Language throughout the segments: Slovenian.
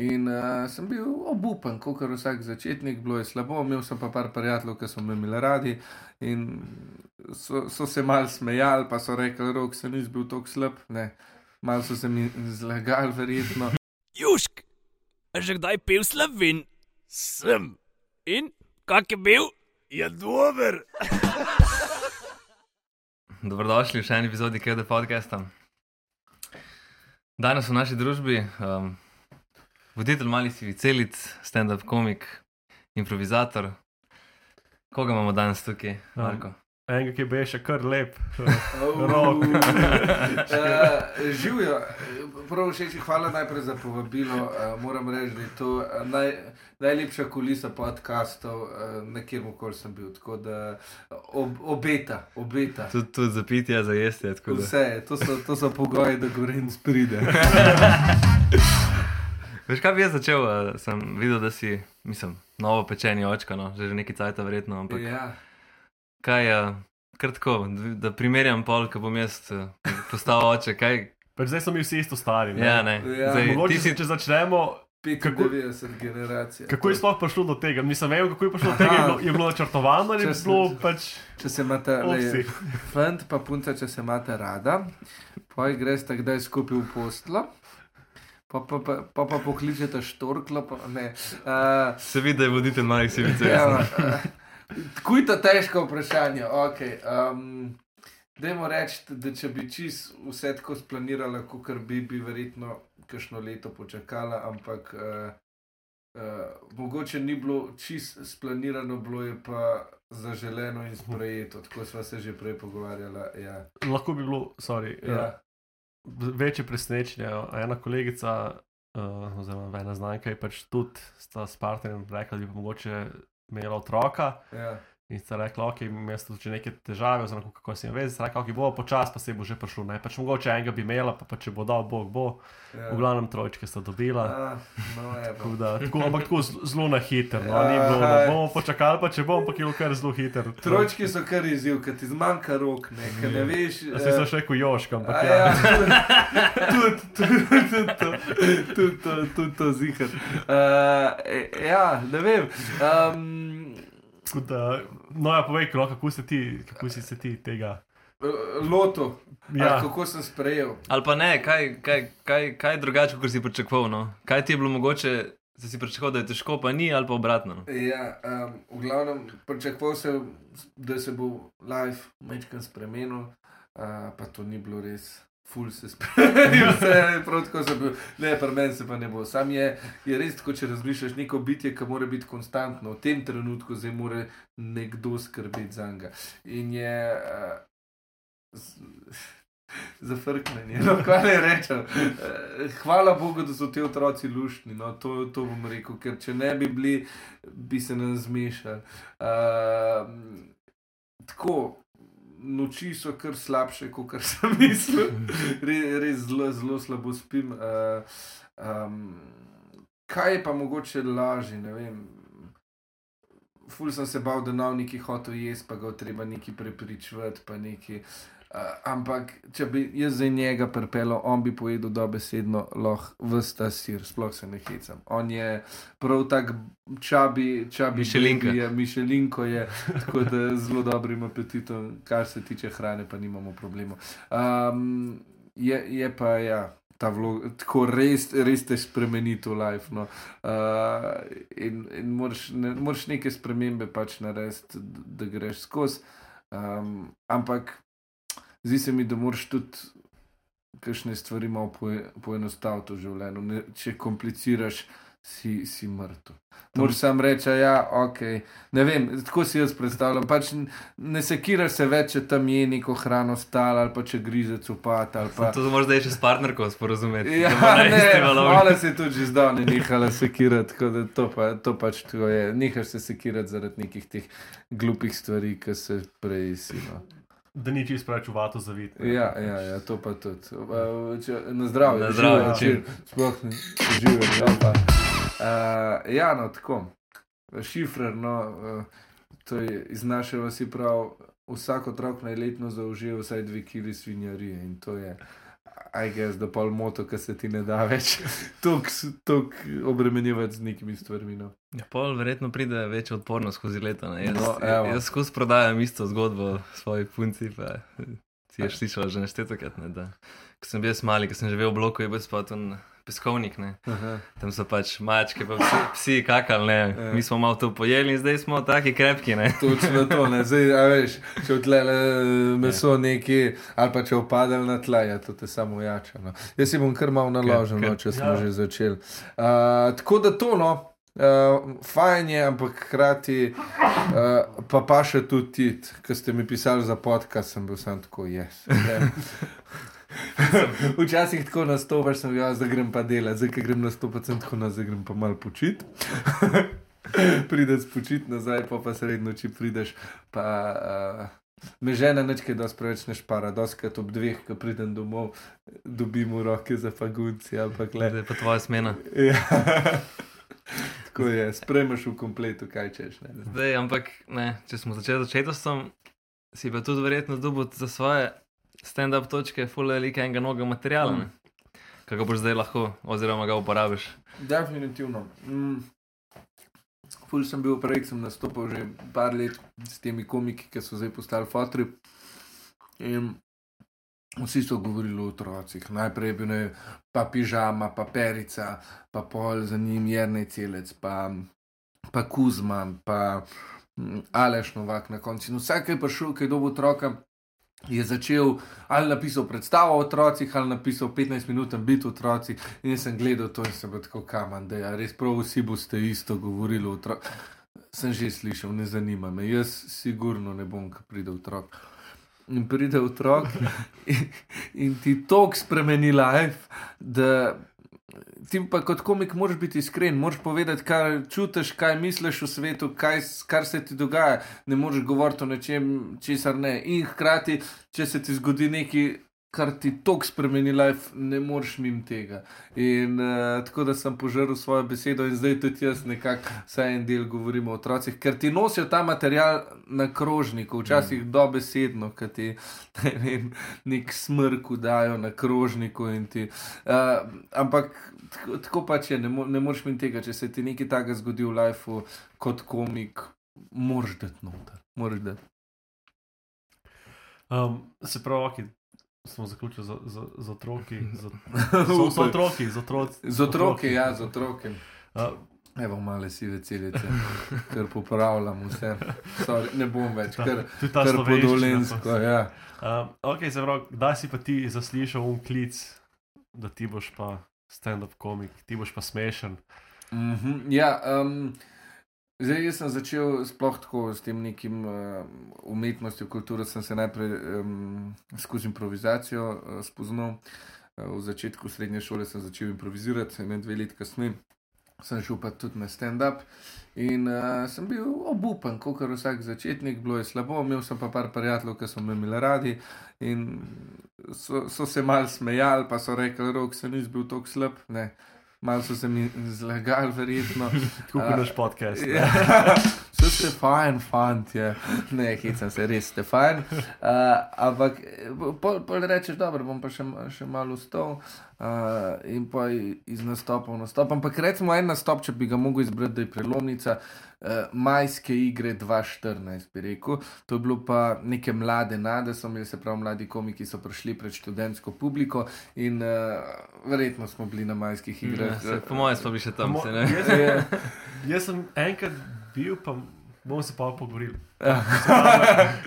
In uh, sem bil obupen, kot vsak začetnik, bilo je slabo, imel sem pa par prijateljev, ki so me imeli radi in so, so se mal smejali, pa so rekli, rok se ni bil tako slab, ne, mal so se mi zlagali, verjetno. Južk, že kdaj pil slovin? Sem. In kak je bil? Je dober. Dobrodošli v še eni epizodi KD podcasta. Danes v naši družbi um, voditelj malih civicelic, stand-up komik, improvizator. Koga imamo danes tukaj, Marko? Enega, ki bi še kar lep. Rok. uh, Živijo, prav všeč, hvala najprej za povabilo. Uh, moram reči, da je to naj, najlepša kulisa podcastov, uh, na kjer koli sem bil. Tako da ob, obeta, obeta. Tudi tud za pitje, za jesti. da- Vse, to so, to so pogoji, da govorim spride. Veš, kaj bi jaz začel? Uh, sem videl, da si, mislim, novo pečeni očka, no, že nekaj cajta verjetno. Ampak Ja. kaj je, uh, kratko, da primerjam pol, ko bom jaz uh, postal oče. Kaj, Pač zdaj so mi vsi isto stari. Ne? ja, ne. Ja. Zdaj, Mogoče, ti si če začnemo, 95 generacija. kako je sploh prišlo do tega? Nisem vedel, kako je prišlo do tega. Je bilo, je bilo načrtovano ali je Če bilo pač Če se imate, le, fant pa punca, če se imate rada, poj greš kdaj skupaj v postlo. Pa pa, pa, pa, pa pokličete štorklo, pa ne. Uh, se vidi, da je voditelj malih civic. ja, uh, Tako je to težko vprašanje. Okay, um, Dajmo reči, da če bi čist vse tako splanirala, kot bi, bi verjetno kakšno leto počakala, ampak uh, uh, mogoče ni bilo čist splanirano, bilo je pa zaželeno in sprejeto. Tako smo se že prej pogovarjali. Ja. Lahko bi bilo, sorry, ja. Ja. Večje presenečenje. Ena kolegica, uh, oziroma ena znanka je pač tudi s partnerjem rekla, da bi mogoče imela otroka. Ja. In sta rekla, ok, jaz tudi neke težave, oziroma kako se jim vezi. Sta rekla, ok, bo počasi, pa se bo že prišlo. Ne? Pač mogoče enega bi imela, pa, pa če bo dal Bog, bo. Ja. V glavnem trojčke sta dobila. A, no. Tako da, tako, ampak tako zelo na hiter. No, ni Ja. bilo, da bomo počakali, pa če bom, ampak je bilo kar zelo hiter. Trojčki so kar izziv, ker ti zmanjka rok, ne, ker ne veš. Jaz sem še rekel joška, ampak ja. ja, tudi to, tudi to, tudi to zihar. Uh, ja, ne vem. Um, Tako da, no, ja, povej, Klo, kako, se ti, kako si se ti tega. loto, ja. Ja, kako sem sprejel. Ali pa ne, kaj, kaj, kaj, kaj drugače, kot si pričakoval? No? Kaj ti je bilo mogoče, da si pričakoval, da je težko, pa ni, ali pa obratno? No? Ja, um, v glavnem, pričakoval sem, da se bo live večkrat spremenil, uh, pa to ni bilo res. Ful se spremeni, vse prav tako sem bil, ne, pri meni se pa ne bo. Sam je, je res tako, če razmišljaš, neko bitje, ki mora biti konstantno, v tem trenutku zdaj mora nekdo skrbeti za njega. In je uh, zafrknjen, no, kaj ne rečem. Uh, hvala Bogu, da so ti otroci luštni, no, to, to bom rekel, ker če ne bi bili, bi se nam zmešali. Uh, tako. Noči so kar slabše, kot sem mislil. Re, res zelo, zelo slabo spim. Uh, um, kaj je pa mogoče lažje? Ne vem. Ful sem se bal, da nav neki hotel jesti, pa ga treba neki prepričvati, pa neki. Uh, ampak, če bi jaz za njega prepelo, on bi pojedel dobesedno lahko vsta sir, sploh se ne hecam. On je prav tak čabi, čabi Mišelinka. Je, mišelinko je, tako da zelo dobrim apetitom, kar se tiče hrane, pa nimamo problemov. Um, je, je pa ja. Ta vlog, tako res, res te spremeni to life. No. Uh, in in moraš, ne, moraš neke spremembe pač narediti, da, da greš skozi. Um, ampak zdi se mi, da moraš tudi kakšne stvari malo poe, poenostaviti v življenju. Ne, če kompliciraš, si, si mrtev. Moraš sam reči, ja, ok. Ne vem, tako si jaz predstavljam. Pač ne sekiraš se več, če tam je neko hrano stala ali pa če grizec upat. ali Pa, To moraš zdaj še s partnerko sporozumeti. Ja, da ne, hvala se tudi že zdavne nehala sekirati, tako da to, pa, to pač to je. Nehaš se sekirati zaradi nekih teh glupih stvari, ki se prej si. Da ni čisto preveč uvato zavit. ne. Ja, ja, ja, to pa tudi. Če, na zdravje, Na zdravje, čim. Sploh ne živijo. Ja, pa. uh, ja, no, tako. Šifrer, no, uh, to je iz naše vasi prav. Vsak otrok naj letno zaužije vsaj dve kili svinjarije in to je. Aj gess, da pol moto, ki se ti ne da več, tok obremenjevati z nekimi stvarmi. No. Ja, pol verjetno pride večja odpornost skozi leta. ne. Jaz, No, evo. jaz skozi prodajam isto zgodbo svoji punci. Pa, si je slišala že neštetokrat, ne, da ko sem bil mali, ko sem živel v bloku, je bil spet un peskovnik. Tam so pač mačke, pa psi, psi kakali, ne. Ja. Mi smo malo to pojeli in zdaj smo taki krepki, ne. Točno to, ne. Zdaj, a veš, če odlele meso neki, ali pa če opadel na tla, je to te samo jača. No. Jaz si bom kar malo naložil, no, če smo ja. že začeli. Uh, tako da to, no. Uh, fajn je, ampak hkrati uh, pa pa še tudi ti, ki ste mi pisali za podcast, sem bil sam tako, jaz. Yes, Včasih tako nastopaš, sem bil, zdaj grem pa delati, zdaj ki grem nastopati, sem tako, no, zdaj grem pa malo počit. Prideš počit nazaj, pa pa sredi noči prideš. Pa, uh, me žena nečkaj, da spreveč ne špara, doskrat ob dveh, ko pridem domov, dobim v roke za fagunci ali pa gled. Zdaj pa tvoja smena. Ja. Tako je, spremeš v kompletu, kaj češ. Ne? Zdaj, ampak ne, če smo začeli z očetostvom, si pa tudi verjetno dobil za svoje stand-up točke, full velike enega novega materiala. Mm. Mm. Kako boš zdaj lahko, oziroma ga uporabiš. Definitivno. Mm. Ful sem bil prej, sem nastopil že par let s temi komiki, ki so zdaj postali fotri. In vsi so govorili o otrocih. Najprej je bil ne, pa pižama, pa perica, pa pol za njim jernej celec, pa, pa Kuzma, pa mm, Aleš Novak na koncu. In vsak, je prišel, ki je dobil otroka, je začel ali napisal predstavo o otrocih, ali napisal 15 minut biti otroci. In jaz sem gledal to in sem bil tako kamen, da je res prav vsi boste isto govorili o otrocih. Sem že slišal, ne zanima me, jaz sigurno ne bom, ko pride otrok. In pride otrok in, in ti tok spremeni life, da ti pa kot komik moraš biti iskren, moraš povedati, kaj čutiš, kaj misliš o svetu, kaj, kar se ti dogaja. Ne moreš govoriti o nečem, česar ne. In hkrati, če se ti zgodi nekaj, kar ti tok spremeni life, ne moreš mim tega. In uh, tako da sem požrl svojo besedo in zdaj tudi jaz nekako vsaj en del govorim o otrocih, ker ti nosijo ta material na krožniku, včasih mm. dobesedno, ker ti ne vem, nek smrk dajo na krožniku. in Ti, uh, ampak tako, tako pač je, ne, mo ne moreš mi tega, če se ti nekaj takega zgodi v lifeu kot komik, moraš dati noter. Moraš dati. Um, se pravi, okay, smo zaključili z, z, z otroki. Z, so, so otroki, z otroci. Z otroki, ja, z otroki. Uh, Evo, male sive celice, ker popravljam vse. Sorry, ne bom več, ta, ker, ker podolensko. Ja. Um, ok, se pravi, kdaj si pa ti zaslišal un klic, da ti boš pa stand-up komik, ti boš pa smešen. Mm -hmm. ja, um, zdaj jaz sem začel sploh tako s tem nekim uh, umetnostjo, kulturo. Sem se najprej um, skozi improvizacijo uh, spoznal. Uh, v začetku srednje šole sem začel improvizirati, ne dve leti kasneje. Sem šel pa tudi na stand-up in uh, sem bil obupan, kot vsak začetnik, bilo je slabo, imel sem pa par prijateljev, ki so me imeli radi in so, so se mal smejali, pa so rekli, rok se ni bil tako slab. Ne. Malo so se mi zlagali, verjetno. Tako kot naš podcast. Ja, so ste fajn, fant je. Ne, hecam se, res ste fajn. Uh, ampak pol, pol rečeš, dobro, bom pa še, še malo vstal uh, in pa iz nastopa v nastop. Ampak recimo en nastop, če bi ga mogel izbrati, da je prelomnica. Uh, majske igre 2014, bi rekel. To je bilo pa neke mlade nade, so imeli se pravi mladi komiki, ki so prišli pred študentsko publiko in uh, verjetno smo bili na majskih igrah. Ja, se, po mojem smo bili še tam. Mo- Se, ne? jaz, Ja. jaz sem enkrat bil, pa bomo se pa pogovorili. Ja.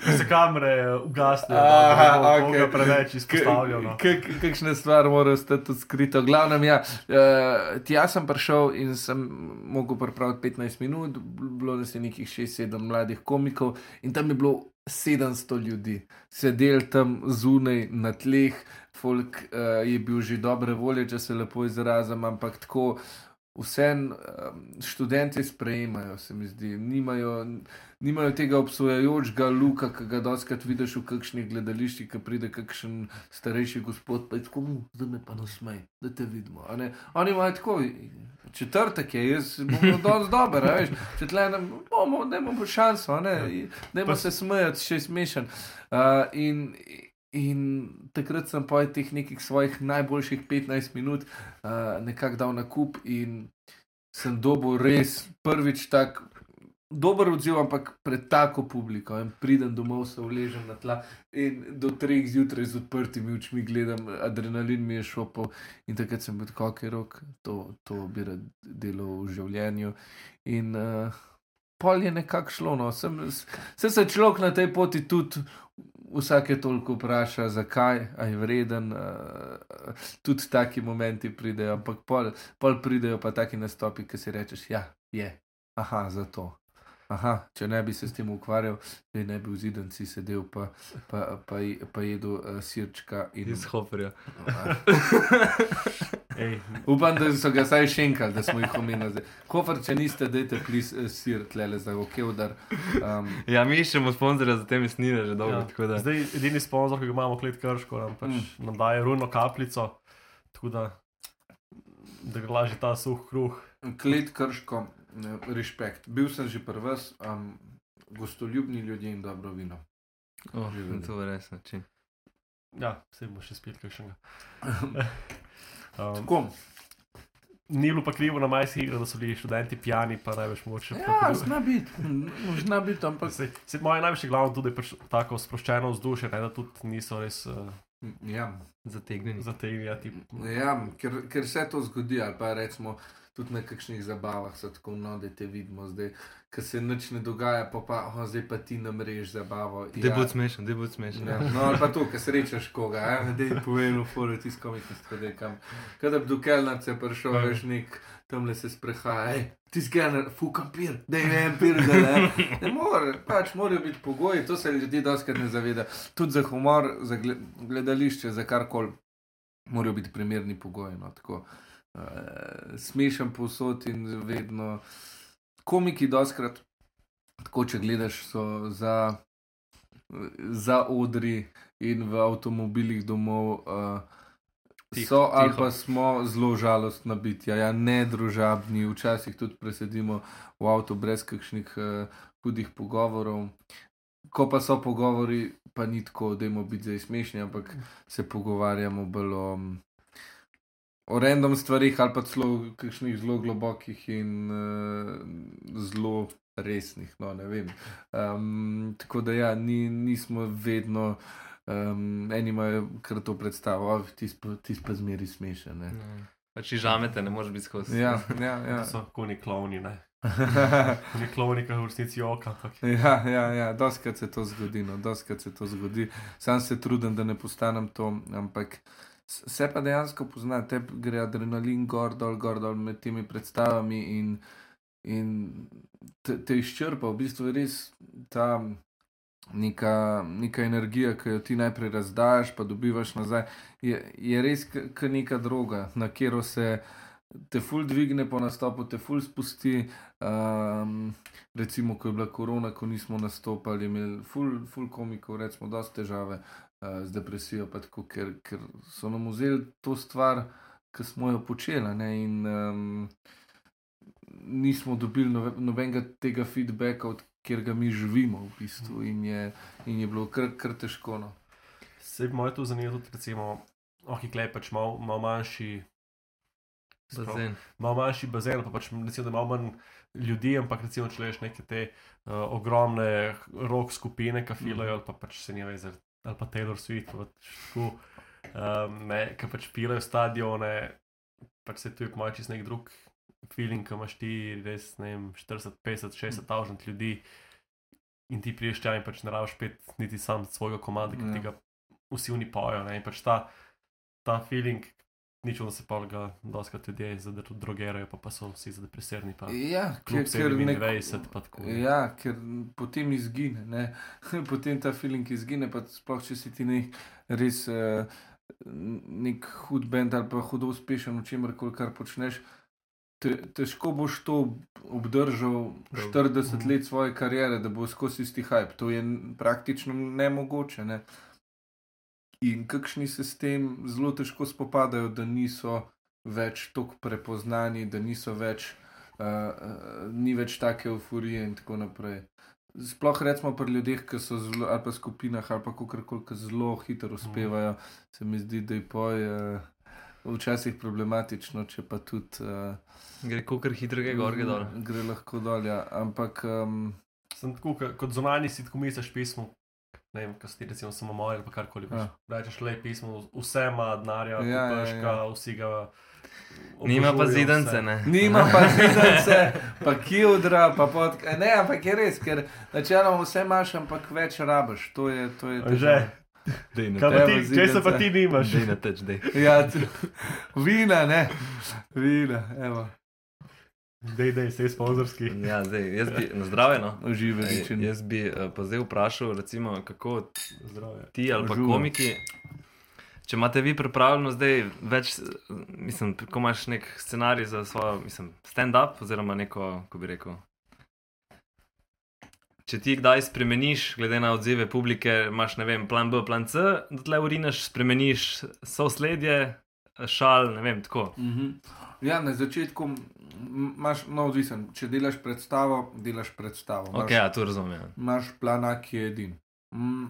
Ko se kamere ugasnejo, Aha, da ne koga preveč izpostavljal. no. Kak- Kakšna stvar mora ostati tudi skrita. V glavnem, ja, uh, tja sem prišel in sem mogel pripraviti 15 minut, bilo nas je nekih 6-7 mladih komikov in tam je bilo 700 ljudi, sedeli tam zunaj na tleh, folk uh, je bil že dobre volje, če se lepo izrazim, ampak tako. Vsem um, študenti sprejemajo, se mi zdi, nimajo, nimajo tega obsojajočega luka, ki ga doskrat vidiš v kakšnih gledališčih, ki pride kakšen starejši gospod, pa je tako, "Mm, zdaj me pa nasmej, da te vidimo. ne." Oni imajo tako, četrtek je, jaz bom danes dober, a veš, če tle ne bomo, da imamo šanso, ne, da Pa- se smejati, še smešen. Uh, in, In takrat sem po teh nekih svojih najboljših 15 minut uh, nekako dal na kup in sem dobil res prvič tak dober odziv, ampak pred tako publiko. In pridem domov, se vležem na tla in do treh zjutraj z odprtimi očmi gledam, adrenalin mi je šopal in takrat sem bil kot rok, to, to bi rad delal v življenju. In uh, pol je nekako šlo. No. Sem, se se človek na tej poti tudi. Vsake toliko vpraša, zakaj je vreden, uh, tudi taki momenti pridejo, ampak pol, pol pridejo pa taki nastopi, ki si rečeš, ja, je, aha, zato. Aha, če ne bi se s tem ukvarjal, ne bi v zidanci sedel, pa, pa, pa, pa jedel uh, sirčka in Iz Hoferja. Ej, Upam, da so ga vsaj še enkrat, da smo jih omenili. Kofar, če niste, dajte plis uh, sir tlele za ok, udar. Um, Ja, mi iščemo sponzorja za te mesnine že dolgo. ja. tako da- Zdaj, edini sponzor, ki ga imamo, klet krško, nam, pač, Mm. nam daje runo kapljico, tako da, da gre lažje ta suh kruh. klet krško, respekt. Bil sem že pri vas, um, gostoljubni ljudje in dobro vino. Oh, vedno. to je res način. Ja, se bomo še spet kakšnega. Um, Tako, ni bilo pa krivo na majhnih igrah, da so bili študenti pijani, pa največ moče. ja, zna biti, zna biti, ampak Se, se, moje največje glavno tudi je pač tako sproščeno vzdušje, ne, da tudi niso res uh, ja. Zategnjeni. zategnjati. Ja, ker, ker se to zgodi, ali pa recimo tudi na kakšnih zabavah, so tako no, da te vidimo zdaj, ker se nič ne dogaja, pa pa oh, zdaj pa ti namrež zabavo. Da bo smešen, da bo smešen. Ja, no, ali pa to, ker srečaš koga, da je povedal, fore ti skomiš, da je kam. Kadar bi do kelnarce prišel, Ja. veš nek, tam le se sprehaja, ej, ti skener, fukam pir, da je en pir, da ne. Ne more, pač morajo biti pogoji, to se ljudi doskrat ne zaveda. Tudi za humor, za gle- gledališče, za karkoli, morajo biti primerni pogoji. No, tako. Uh, smešen posod in vedno. Komiki, doskrat, tako če gledaš, so za, za odri in v avtomobilih domov. Uh, Tiho, So ali tiho. pa smo zelo žalostna bitja, ja, ne družabni, včasih tudi presedimo v avtu brez kakšnih uh, hudih pogovorov. Ko pa so pogovori, pa ni tako, da imamo biti zdaj smešni, ampak se pogovarjamo bolj o, o random stvarih ali pa celo kakšnih zelo globokih in uh, zelo resnih. No, ne vem. um, tako da ja, ni, nismo vedno. Um, eni imajo kar to predstavo, da ti pa, zmeri smešen. ne. Pač žamete, ne moreš biti skozi. Ja, ja, Ja. ja. So koni klovni, ne. Koni klovni, ki v resnici joka. Ja, ja, ja, doskrat se to zgodi, no, doskrat se to zgodi. Sam se trudim, da ne postanem to, ampak s- se pa dejansko pozna, te gre adrenalin gor, dol, gor, dol med temi predstavami in, in te, te izčrpa, v bistvu je res ta neka, neka energija, ki jo ti najprej razdajaš, pa dobivaš nazaj, je, je res kot neka droga, na katero se te ful dvigne po nastopu, te ful spusti. Um, recimo, ko je bila korona, ko nismo nastopali, imeli ful, ful komikov, recimo, dosti težave uh, z depresijo, pa tako, ker, ker so nam vzeli to stvar, ki smo jo počeli. ne, In um, nismo dobili nove, nobenega tega feedbacka, od kjer ga mi živimo, v bistvu, in je, in je bilo kar, kar težko. No. Se bi me to zanimalo tudi, recimo, ok, klej pač malo mal manjši. Bazen. Malo manjši bazen, pa pač recimo, da malo manj ljudi, ampak recimo, če leš neke te uh, ogromne rock skupine, ki filajo, ali pa pač se ne veze, ali pa Taylor Swift, pa pač tako, um, ne, ki pač pilajo stadione, pač se tu je malo čist nek drug feeling, ki imaš ti res, ne vem, 40, 50, 60 tavžant ljudi in ti priješ tja in pač ne rabiš pet niti sam svojega komada, ki Ja. ti ga vsi oni pojo, ne, in pač ta, ta feeling, nič da se pa ga doskrat ljudje zadrogerajo, pa, pa so vsi zadepresirani, pa Ja, ker, ker nek- 27, pa tako. Ja, ker potem izgine, ne? potem ta feeling izgine. pa Sploh če si ti nek res uh, nek hud bend ali pa hudo uspešen v čemer koli kar počneš. Te, težko boš to obdržal 40 Mhm. let svoje kariere, da bo skozi isti hype. To je praktično nemogoče. Ne? In kakšni se s tem zelo težko spopadajo, da niso več tako prepoznani, da niso več, uh, uh, ni več take euforije in tako naprej. sploh recimo pri ljudeh, ki so zelo, ali pa skupinah, ali pa kakorkoli, ki zelo hitro uspevajo, se mi zdi, da je poj. Uh, Včasih problematično, če pa tudi. Uh, Gre kar hitro, gre gor, gre dol. Gre lahko dol, ja. ampak. Um, Sem tako, ko- kot zunani si tako misliš pismo. Ne vem, kaj ti recimo samo moj ali pa karkoli. Ja. Ja. Rečeš le pismo, vse ima denarja, Ja, ja, ja, ja. ja, vsi ga. Nima pa zidance, ne. Nima pa zidance, pa kildra, pa pod... Ne, ampak je res, ker načeloma vse imaš, ampak več rabiš. To je, to je Že, težava. Dej ti, če se pa ti nimaš. Dej na teč, dej. Ja, t- vina, ne. Vina, evo. Dej, dej, sej sponzorski. Ja, zdaj, jaz bi, na zdravje, no. Uživaj, Ej, rečen. Jaz bi uh, pa zdaj vprašal, recimo, kako Zdravje. ti ali pa Uživamo. komiki. Če imate vi pripravljeno zdaj več, mislim, ko imaš nek scenarij za svojo, mislim, stand-up, oziroma neko, kako bi rekel. Če ti kdaj spremeniš, glede na odzive publike, imaš ne vem, plan B, plan C, da tle urinaš, spremeniš sosledje, šal, ne vem, tako. Mhm. Ja, na začetku imaš, no, odvisen. Če delaš predstavo, delaš predstavo. Imaš, Ok, ja, to razumem. ja. imaš plan, ki je edin. Mm,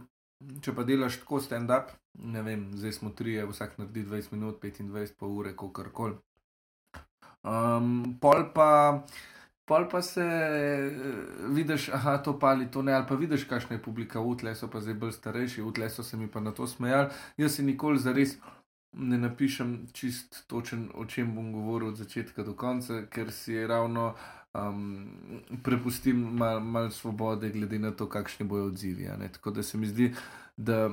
če pa delaš tako stand-up, ne vem, zdaj smo trije, vsak naredi 20 minut, 25 pol ure, kako koli. Um, pol pa. Pol pa se eh, vidiš, aha, to pali, to ne, ali pa vidiš, kakšna je publika, utle so pa zdaj bolj starejši, utle so se mi pa na to smejali. Jaz si nikoli zares ne napišem čist točen, o čem bom govoril od začetka do konca, ker si ravno um, prepustim malo mal svobode, glede na to, kakšni bojo odzivi. Tako da se mi zdi, da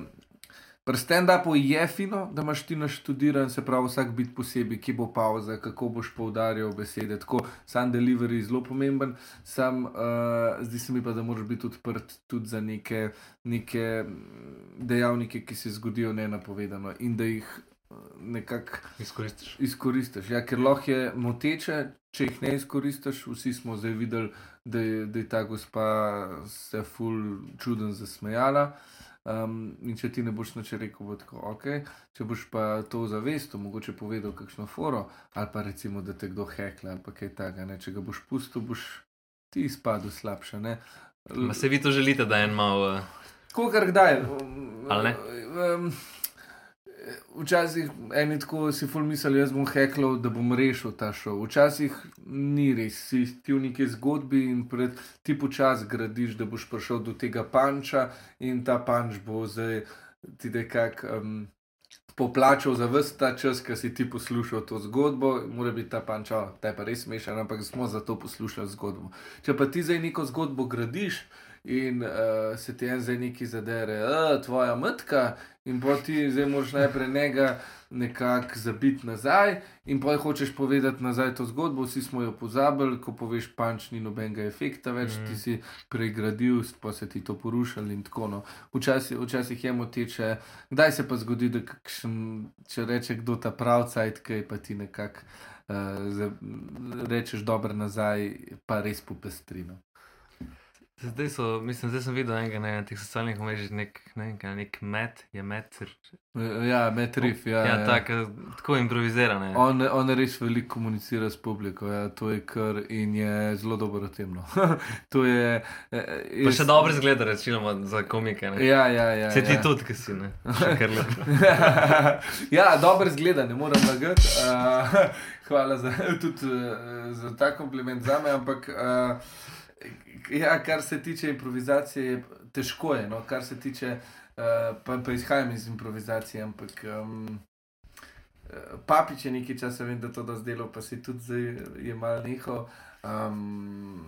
pri stand-upu je fino, da imaš ti naštudiran, se pravi, vsak bit posebej, ki bo pauza, kako boš poudarjal besede. Tako, sam delivery je zelo pomemben, sam uh, zdi se mi pa, da moraš biti odprt tudi za neke, neke dejavnike, ki se zgodijo nenapovedano in da jih nekako Izkoristiš. izkoristiš. Ja, ker lahko je moteče, če jih ne izkoristiš. Vsi smo zdaj videli, da je, da je ta gospa se ful čuden zasmejala. Um, in če ti ne boš nič rekel, bo tako ok. Če boš pa to zavestil, mogoče povedal kakšno foro, ali pa recimo, da te kdo hekla ali kaj takega. Če ga boš pustil, boš ti izpadel slabše. ne. Ma se vi to želite, da en mal. Uh, Kolikor kdaj. um, Ali ne? Um, Včasih eni tako si ful mislijo, jaz bom heklal, da bom rešil ta šov. Včasih ni res, si ti v neki zgodbi in pred, ti počasi gradiš, da boš prišel do tega panča in ta panč bo zdaj ti nekako um, poplačal za vse ta čas, ki si ti poslušal to zgodbo. Mora biti ta panč, oh, ta je pa res smešen, ampak smo zato poslušali zgodbo. Če pa ti zdaj neko zgodbo gradiš, in uh, se ti en zdaj neki zadere, uh, tvoja matka, in pa ti zdaj moraš najprej njega nekako zabiti nazaj, in pa hočeš povedati nazaj to zgodbo, vsi smo jo pozabili, ko poveš, panč ni nobenega efekta več, mm. ti si pregradil, pa se ti to porušili in tako no. Včasih, včasih je moteče, kdaj se pa zgodi, da kakšen, če reče kdo ta pravcajt, kaj pa ti nekako. Uh, rečeš dobro nazaj, pa res popestrino. Zdaj, so, mislim, zdaj sem videl enega ne, na teh socialnih mrežah, nek, ne vem, nek met, je met. Ja, metrif, ja. Ja, ja. tak, eh, tako improvizirane. On, on res veliko komunicira s publiko, ja, to je kar in je zelo dobro temno. to je. eh, Pa še dobro zgleda, rečemo, za komike. Ne? Ja, ja, ja. Se ti ja. tudi, ki si ne. Ja, dobro zgleda, ne morem lagati. Uh, hvala za, tudi, uh, za ta kompliment za me, ampak uh, ja, kar se tiče improvizacije, je težko je. No? Kar se tiče, uh, pa, pa izhajam iz improvizacije, ampak. Um, Papič je nekaj časa, vem, da to da zdelo, pa se tudi zdaj je malo neho. Um,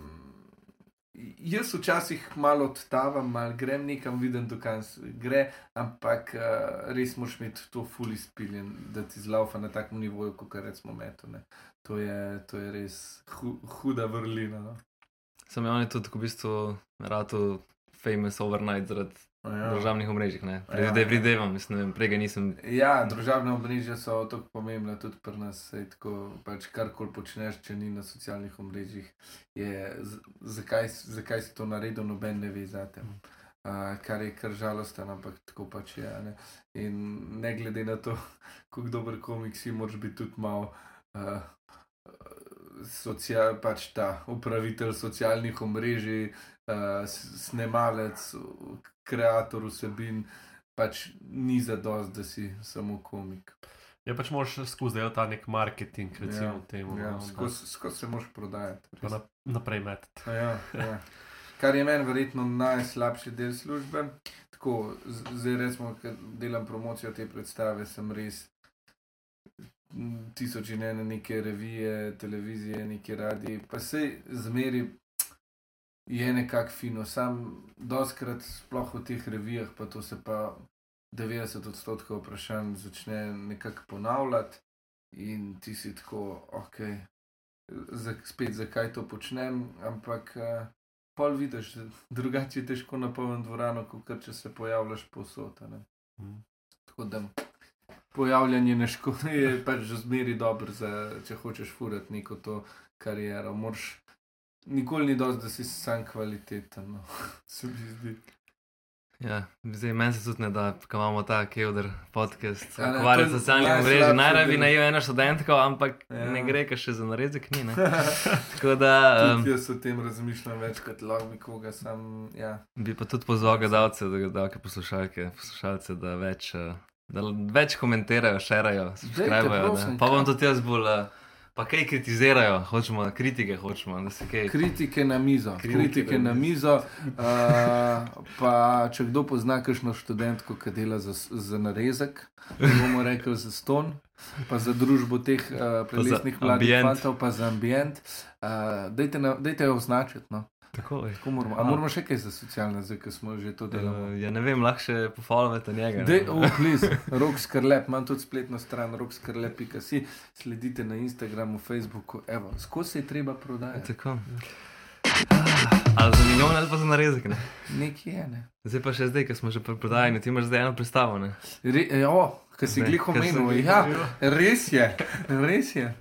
jaz včasih malo odtavam, malo grem nekam, vidim, dokaj gre, ampak uh, res moš imeti to fully spiljen, da ti zlaufa na takem nivoju, kot recimo metu. Ne. To je, to je res hu, huda vrlina. No. Sem on je tudi v bistvu rado famous overnight zaradi Ja. državnih omrežij. Ne, Ja. Predvsej pridevam, mislim, vem, prej ga nisem. Ja, družabne omrežja so tako pomembne tudi pri nas. Sej, tako, pač karkoli počneš, če ni na socialnih omrežjih, je, zakaj, zakaj si to naredil, noben ne ve za tem. Uh, kar je kar žalosten, ampak tako pač je. Ne? In ne glede na to, kako dober komik si, moraš biti tudi malo uh, social, pač ta upravitelj socialnih omrežij, uh, snemalec, ustvarjalec vsebin, pač ni za dost, da si samo komik. Ja, pač moraš skozi delati ta nek marketing, recimo Ja, temu. Ja, no, skozi skozi se moraš prodajati. pa na, naprej metati. Ja, ja. Kar je meni verjetno najslabši del službe. Tako, z- zdaj, recimo, ker delam promocijo te predstave, sem res tisoč in ene neke revije, televizije, neke radije, pa se zmeri je nekako fino. Sam doskrat, sploh v teh revijah, pa to se pa 90 odstotkov vprašanj začne nekako ponavljati, in ti si tako, ok, za, spet zakaj to počnem, ampak uh, pol vidiš, drugače je težko napolniti dvorano, kot če se pojavljaš ne. Mhm. Tako da pojavljanje na školi je pač zmeri dobro, za, če hočeš furati neko to kariero. Morš, nikoli ni dosti, da si sam kvaliteten. No. Se mi zdi. Ja, zdaj meni se tudi ne da, ko imamo ta Kevdr podcast, Ja, ukvarjati se socialnih najslabše omrežij. Najraje bi najel eno študentko, ampak Ja. ne gre, ker še za narezek ni. Tako da um, jaz o tem razmišljam večkrat, lahko bi koga sam. Ja. bi pa tudi pozval gledalce, da gledalke poslušalke, poslušalce, da več, uh, da več komentirajo, šerajo, prosim, Pa bom tudi jaz bolj, uh, pa kaj kritizirajo, hočemo, kritike hočemo, da se kaj. Kritike na mizo, Kritike kritike na mizo. Uh, pa če kdo pozna kakšno študentko, ki dela za, za narezek, bomo rekli za ston, pa za družbo teh uh, prelesnih mladih fantov, pa za ambient, uh, dajte, na, dajte jo označiti. No. Tako je. Tako Moramo, a moramo še kaj za socialne, zdaj, ker smo že to delali. Uh, ja, ne vem, lahko še pofollowate njega. Dej, oh, please, rok skrlep, imam tudi spletno stran rokskrlep.si, sledite na Instagramu, Facebooku, evo, skozi se je treba prodajati. Tako. Ali za milijon ali pa za narezek. Ne? Nekje je, ne. Zdaj pa še zdaj, ker smo že pri prodajanju, ti imaš zdaj eno predstavo. Ne? Re, e, o, ki si glih omenil. Ja, res je, res je.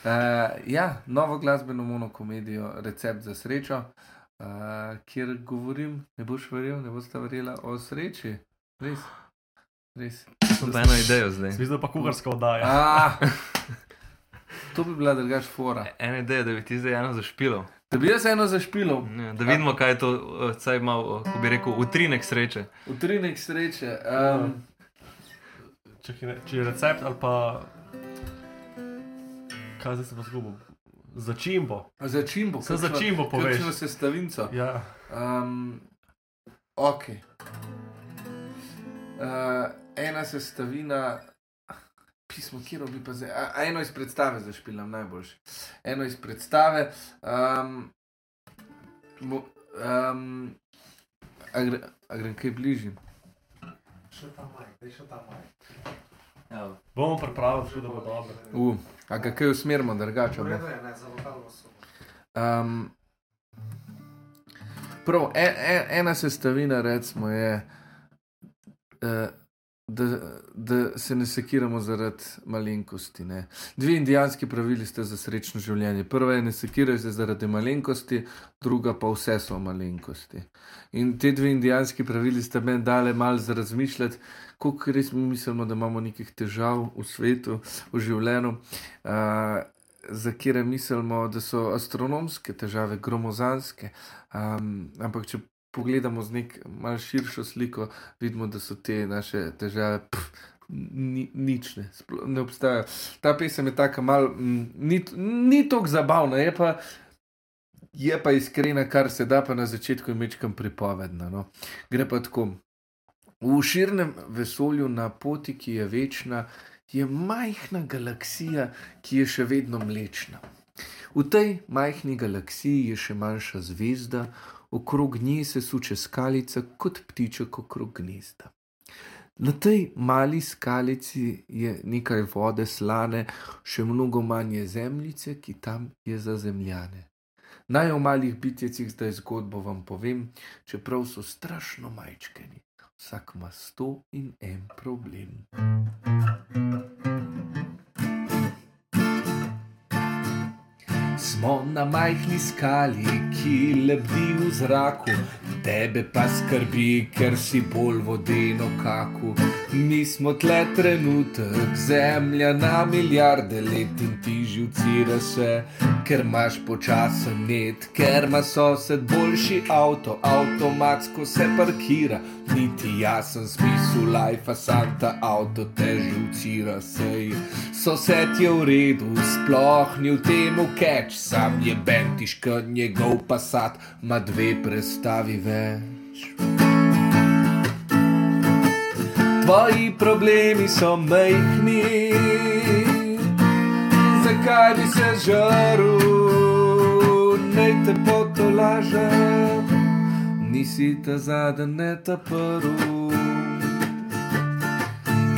Uh, ja, novo glasbeno monokomedijo Recept za srečo, uh, kjer govorim, ne boš verjel, ne boš verjela o sreči. Res. res. Sem pa eno idejo zdaj. Mislim, da pa kuharska oddaja. Ah, to bi bila drugač fora. Ena ideja, da bi ti zdaj eno zašpilo. Da bi jaz eno zašpilal, Ne, da vidimo, kaj je to, eh, saj malo, eh, ko bi rekel, utrinek sreče. utrinek sreče. Um, če je recept ali pa. Kaj zdaj se pa zgubil? Začimbo. začimbo. Samo začimbo poveš. Kakšno sestavinco. Ja. Um, ok. Uh, ena sestavina, pismo, kjer bi pa zdaj. A, a eno iz predstave zašpilam najboljše. Eno iz predstave. Um, mo, um, a, gre, a grem kaj bližje. Še ta maj, še ta maj. Ja. Bomo pripravili, še da bo dobro. Uh, a ga kaj usmerimo, drugače. Je, ne, za lokalno so. Um, prav, en, en, ena sestavina, recimo, je, uh, da, da se ne sekiramo zaradi malenkosti. Ne. Dve indijanski pravili ste za srečno življenje. Prva je, ne sekiraj se zaradi malenkosti, druga pa vse so malenkosti. In te dve indijanski pravili ste meni dale malo za razmišljati, koliko res mi mislimo, da imamo nekih težav v svetu, v življenju. Uh, za kire mislimo, da so astronomske težave, gromozanske. Um, ampak če pogledamo z nek malce širšo sliko, vidimo, da so te naše težave. Pff, Ni, nič ne, ne obstaja. Ta pesem je tako malo, ni, ni tako zabavna, je pa, je pa iskrena, kar se da, pa na začetku je mečkam pripovedna. No. Gre pa tako. V širnem vesolju na poti, ki je večna, je majhna galaksija, ki je še vedno mlečna. V tej majhni galaksiji je še manjša zvezda, okrog nje se suče skalica kot ptiček okrog gnezda. Na tej mali skalici je nekaj vode slane, še mnogo manj je zemljice, ki tam je za zemljane. Naj o malih bitjecih zdaj zgodbo vam povem, čeprav so strašno majčkeni. Vsak ima sto in en problem. Smo na majhni skali, ki lebdi v zraku, Tebe pa skrbi, ker si bolj vodeno kaku. Mi smo tle trenutek, zemlja na milijarde let in ti živcira se, ker imaš počasen net, ker ima sosed boljši avto, avtomatsko se parkira. Niti jasen smisel life, santa avto te živcira sej. Sosed je v redu, sploh ni v tem keč, sam je bentiška, njegov pasat ima dve prestavi več. Tvoji problemi so majhni, zakaj bi se žaril, naj te potolažem, nisi ta zadnji, ne ta prvi.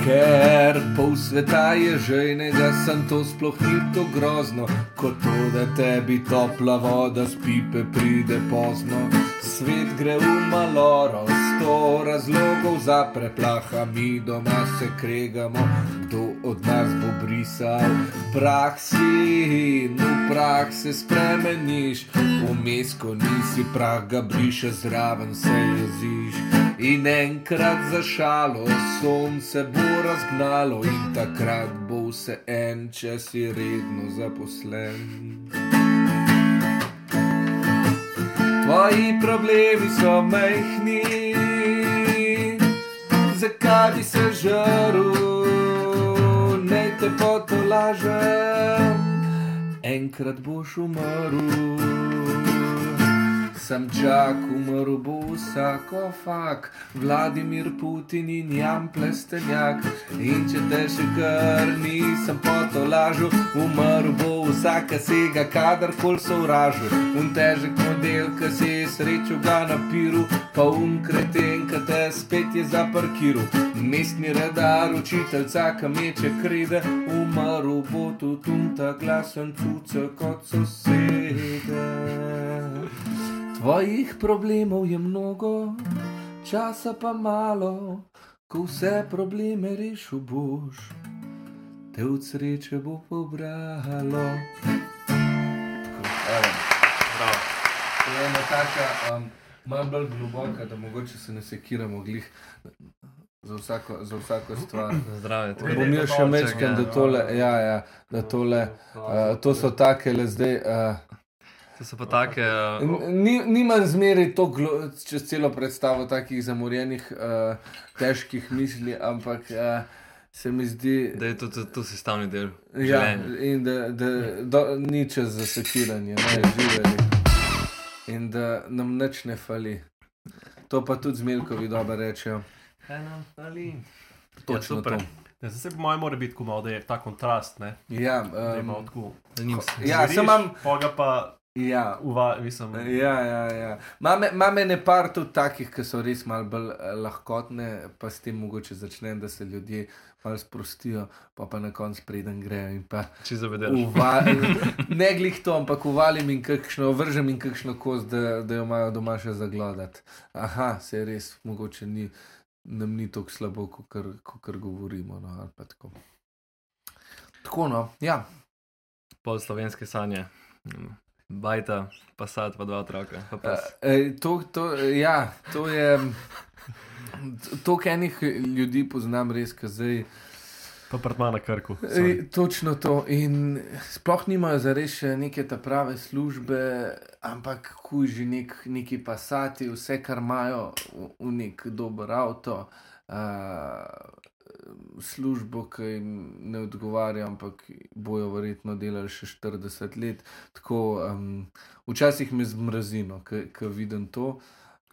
Ker pol sveta je žejnega, sem to sploh ni to grozno, kot to, da tebi topla voda z pipe pride pozno. Svet gre v maloro, sto razlogov za preplaha, mi doma se kregamo, kdo od nas bo brisal. Prah si in v prah se spremeniš, vmes, ko nisi prah, ga brišeš zraven, se jeziš. In enkrat za šalo sonce bo razgnalo, in takrat bo vse en, če si redno zaposlen. Tvoji problemi so majhni, zakaj bi se žaril, ne te potolažem, enkrat boš umrl. Sem čak, umrl bo vsako fak, Vladimir Putin in Jan Plestenjak. In če te še kar nisem potolažil, umrl bo vsaka sega, kadarkoli so vražil. Un težek model, ki si je srečo ga na piru, pa un kreten, ki te spet je zaparkiral. Mestni radar, učiteljca, ki meče krede, umrl bo tudi un ta glasen cuce kot sosede. Tvojih problemov je mnogo, časa pa malo, ko vse probleme rešil boš, te od sreče bo pobralo. To je ena taka, um, malo bolj globoka, da mogoče se ne sekiramo glih za vsako, za vsako stvar. Zdravje. tako. Bom jaz še mečken, da tole, ja, ja, da tole, uh, to so take le zdaj. Uh, To so pa take. Uh, Ni, nimam zmeri to čez celo predstavo takih zamorjenih, uh, težkih misli, ampak uh, se mi zdi, da je to, to, to sestavni del. ja, življenja. in da, da, da ni čas za sekiranje, ne živeli. In da nam nič ne fali. To pa tudi zmelkovi dobro rečejo. Kaj nam fali? Točno super. to. Ne, zdaj se po mojem mora biti tako malo, da je ta kontrast, ne? Ja, Da je malo um. Da nim se. Ja, sem imam- pol ga pa ja, uva, mislim. Ja, ja, ja. Mame ne par tudi takih, ki so res malo bolj eh, lahkotne, pa s tem mogoče začnem, da se ljudje malo sprostijo, pa pa na koncu preden grejo Če zavedeš. ne glih to, ampak uvalim in kakšno, vržem in kakšno kost, da, da jo imajo doma še zaglodati. Aha, se res, mogoče ni, nam ni tako slabo, kot govorimo. No, tako. Tako no, ja. Pol slovenske sanje. Mm, Bajta, pasat, pa dva otroka. Pa pas. E, to, to, ja, to je. Toliko enih ljudi poznam, res, ki zdaj. Pa prtma na krku. sorry. E, točno to. In sploh nimajo za res neke ta prave službe, ampak kuži nek, neki pasati, vse, kar imajo v, v nek dober avto. Uh, službo, ki jim ne odgovarja, ampak bojo verjetno delali še 40 let. Tako, um, včasih me zmrazino, ko vidim to,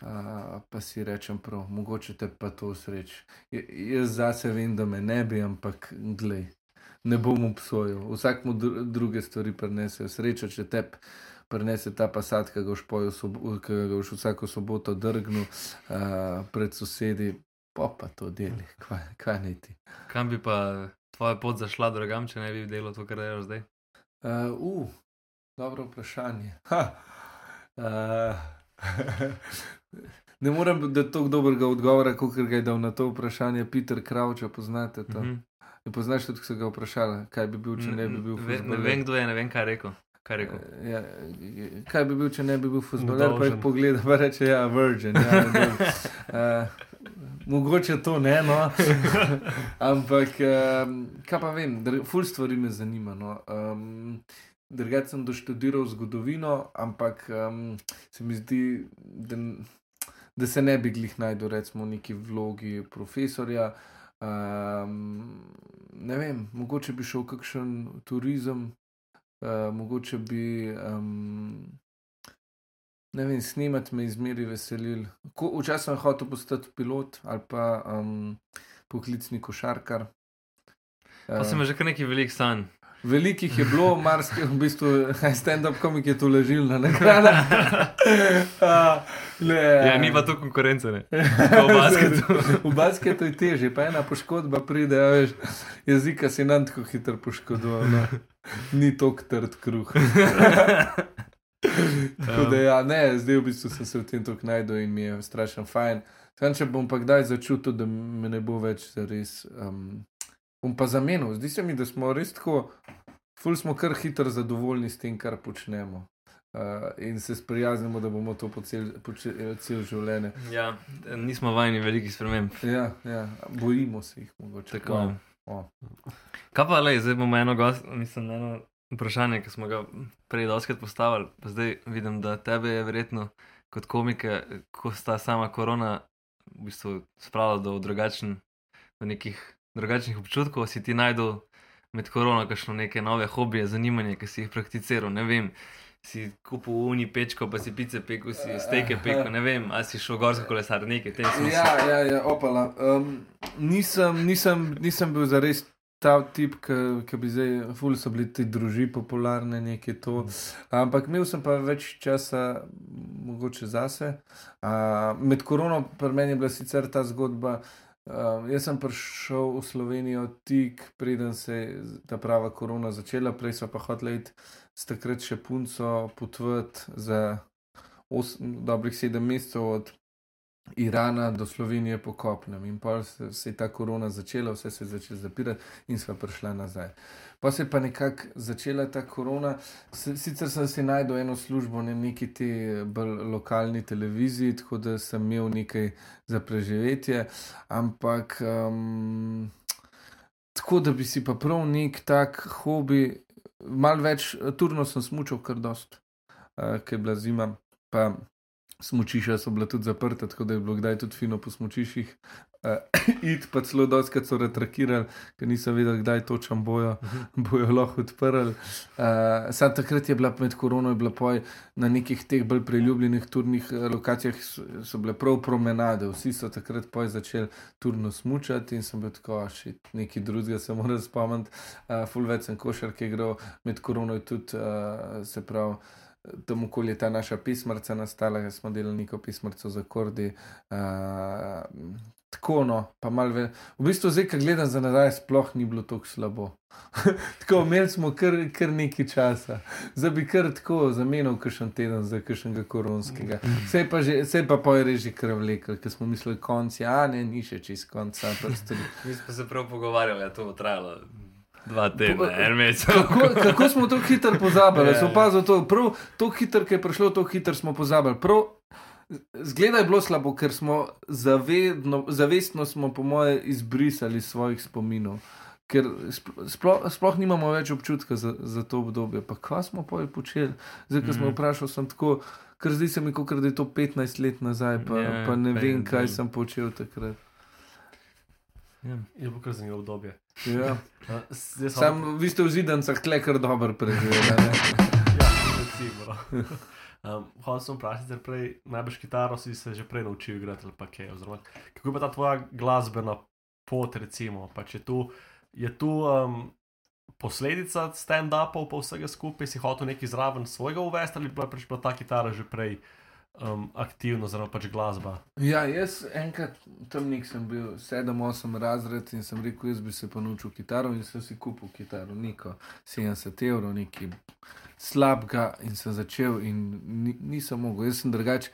uh, pa si rečem, prav, mogoče te pa to sreč. Jaz zase vem, da me ne bi, ampak glej. Ne bom obsojal, vsak mu dru druge stvari prenese srečo, če te prenese ta pasat, ki ga boš sobo- ga boš vsako soboto drgnil uh, pred sosedi, pa pa to deli, kaj, kaj naj ti. Kam bi pa tvoja pot zašla drugam, če ne bi delal to, kar delaš zdaj? Uh, uh, dobro vprašanje. Ha. Uh, ne morem dati tako dobrega odgovora, kot ga je dal na to vprašanje Peter Krauč, če poznate to. Uh Mhm. -huh. Poznaš tudi, ko so ga vprašali, kaj bi bil, če ne bi bil Ve, ne vem, kdo je, ne vem, kaj rekel. Kaj rekel? Ja, kaj bi bil, če ne bi bil futboler, pa jih pogleda, pa reče, ja, virgin. Ja, uh, mogoče to ne, no. Ampak, um, kaj pa vem, ful stvari me zanima. No. Um, Drugače sem doštudiral zgodovino, ampak um, se mi zdi, da, da se ne bi glih najdel, recimo, v neki vlogi profesorja. Um, ne vem, mogoče bi šel v kakšen turizem, uh, mogoče bi. Um, Ne vem, snemati me izmeri veselil. Ko, včasih sem hotel postati pilot ali pa um, poklicni košarkar. Pa sem Uh, že kar nekaj velikih sanj. Velikih je bilo, marsikaj, v bistvu, stand-up komik je to ležil na nagrada. uh, ne, Ja, ni pa tu konkurence, ne. Kot v basketu. v basketu je teže, pa ena poškodba pride, a veš, jezika si nam tako hitro poškodoval. No. Ni to trd kruh. Tako da, ja, ne, zdaj v bistvu sem se v tem tako najdel in mi je strašno fajn. Sam, če bom pa kdaj začutil, da me ne bo več res, um, bom pa zamenil. Zdi se mi, da smo res tako, ful smo kar hitro zadovoljni s tem, kar počnemo. Uh, in se sprijaznimo, da bomo to po cel, življenje. Ja, nismo vajeni velikih sprememb. Ja, ja, bojimo se jih mogoče. Tako. Wow. O. Kaj pa, lej, zdaj bomo eno, gost, mislim, eno vprašanje, ki smo ga prej doskrat postavili, pa zdaj vidim, da tebe je verjetno kot komike, ko sta sama korona v bistvu spravila do drugačen, do nekih drugačnih občutkov, si ti najdel med korono kakšno neke nove hobije, zanimanje, ki si jih prakticiral, ne vem. Si kupil uni pečko, pa si pice pekel, si steke pekel, ne vem, ali si šel gorsko kolesar, nekaj te smisle. Ja, ja, ja, opala. Um, nisem, nisem, nisem bil zares ta tip, ki bi zdaj, ful so bili ti druži popularne, nekaj to. Ampak imel sem pa več časa, mogoče zase. Uh, med korono, pri meni je bila sicer ta zgodba. Uh, jaz sem prišel v Slovenijo tik preden se je ta prava korona začela, prej so pa hoteli iti s takrat še punco potvati za osem, dobrih sedem mesecev od Irana do Slovenije po kopnem. In pa se, se je ta korona začela, vse se je začelo zapirati in sva prišla nazaj. Pa se je pa nekako začela ta korona. Sicer sem si najdel eno službo na neki te bolj lokalni televiziji, tako da sem imel nekaj za preživetje, ampak um, tako da bi si pa prav nek tak hobi, malo več, turno sem smučal kar dost, uh, ker je bila zima, pa smučišča so bila tudi zaprta, tako da je bilo kdaj tudi fino po smučiščih. Uh, Id pa celo doskrat so retrakirali, ker nisem vedel, kdaj točem bojo, bojo lahko odprli. Uh, Sam takrat je bila med korono, je bila poj na nekih teh bolj priljubljenih turnih eh, lokacijah, so, so bile prav promenade, vsi so takrat poj začeli turno smučati in sem bil tako, še nekaj drugega se moram spomniti. Uh, Ful več sem košarke igral, med korono je tudi, uh, se pravi. Tam okolje je ta naša pismarca nastala, ker smo delali neko pismarco za kordi. Uh, tako no, pa malo več. V bistvu, zdaj, ko gledam za nazaj, sploh ni bilo tako slabo. tako imeli smo kar, kar nekaj časa. Zdaj bi kar tako zamenjal kakšen teden za kakšnega koronskega. Vse pa, že, vse pa je reži kar vlekel, ker smo mislili konc, ja, ne, ni še čist konc, ampak stvari. Mi smo se prav pogovarjali, da to trajalo dva tedna, en mesec. Kako, kako smo to hitro pozabili? Ja, Sem ja. opazil to, prav to hitro, ki je prišlo, to hitro smo pozabili. Prav, zgleda je bilo slabo, ker smo zavedno, zavestno, smo, po moje, izbrisali iz svojih spominov. Ker spl- sploh, sploh nimamo več občutka za, za to obdobje. Pa kaj smo pa počeli? Zdaj, ko smo Mhm. vprašali, sem tako, ker zdi se mi, kot da je to 15 let nazaj, pa, Ja, pa ne pa vem, kaj sem počel takrat. Ja. Je bilo kar zanimivo obdobje. Ja. Uh, sem- Sam, vi ste v zidancah tle kar dobro preživeli. a ne? Ja, recimo. no. Um, Hotel sem vprašati, ker prej najbrž kitaro si se že prej naučil igrati ali pa kaj. Oziroma, kako je pa ta tvoja glasbena pot, recimo? Pač je tu, je tu um, posledica stand-upov, pa vsega skupaj, si hotel nekaj zraven svojega uvesti ali pa je pač bila ta kitara že prej um, aktivna, oziroma pač glasba. Ja, jaz enkrat tam nek sem bil, 7-8 razred in sem rekel, jaz bi se pa naučil kitaro in sem si kupil kitaro, neko 70 evrov, nekaj slabega in sem začel in ni, nisem mogel. Jaz sem drugač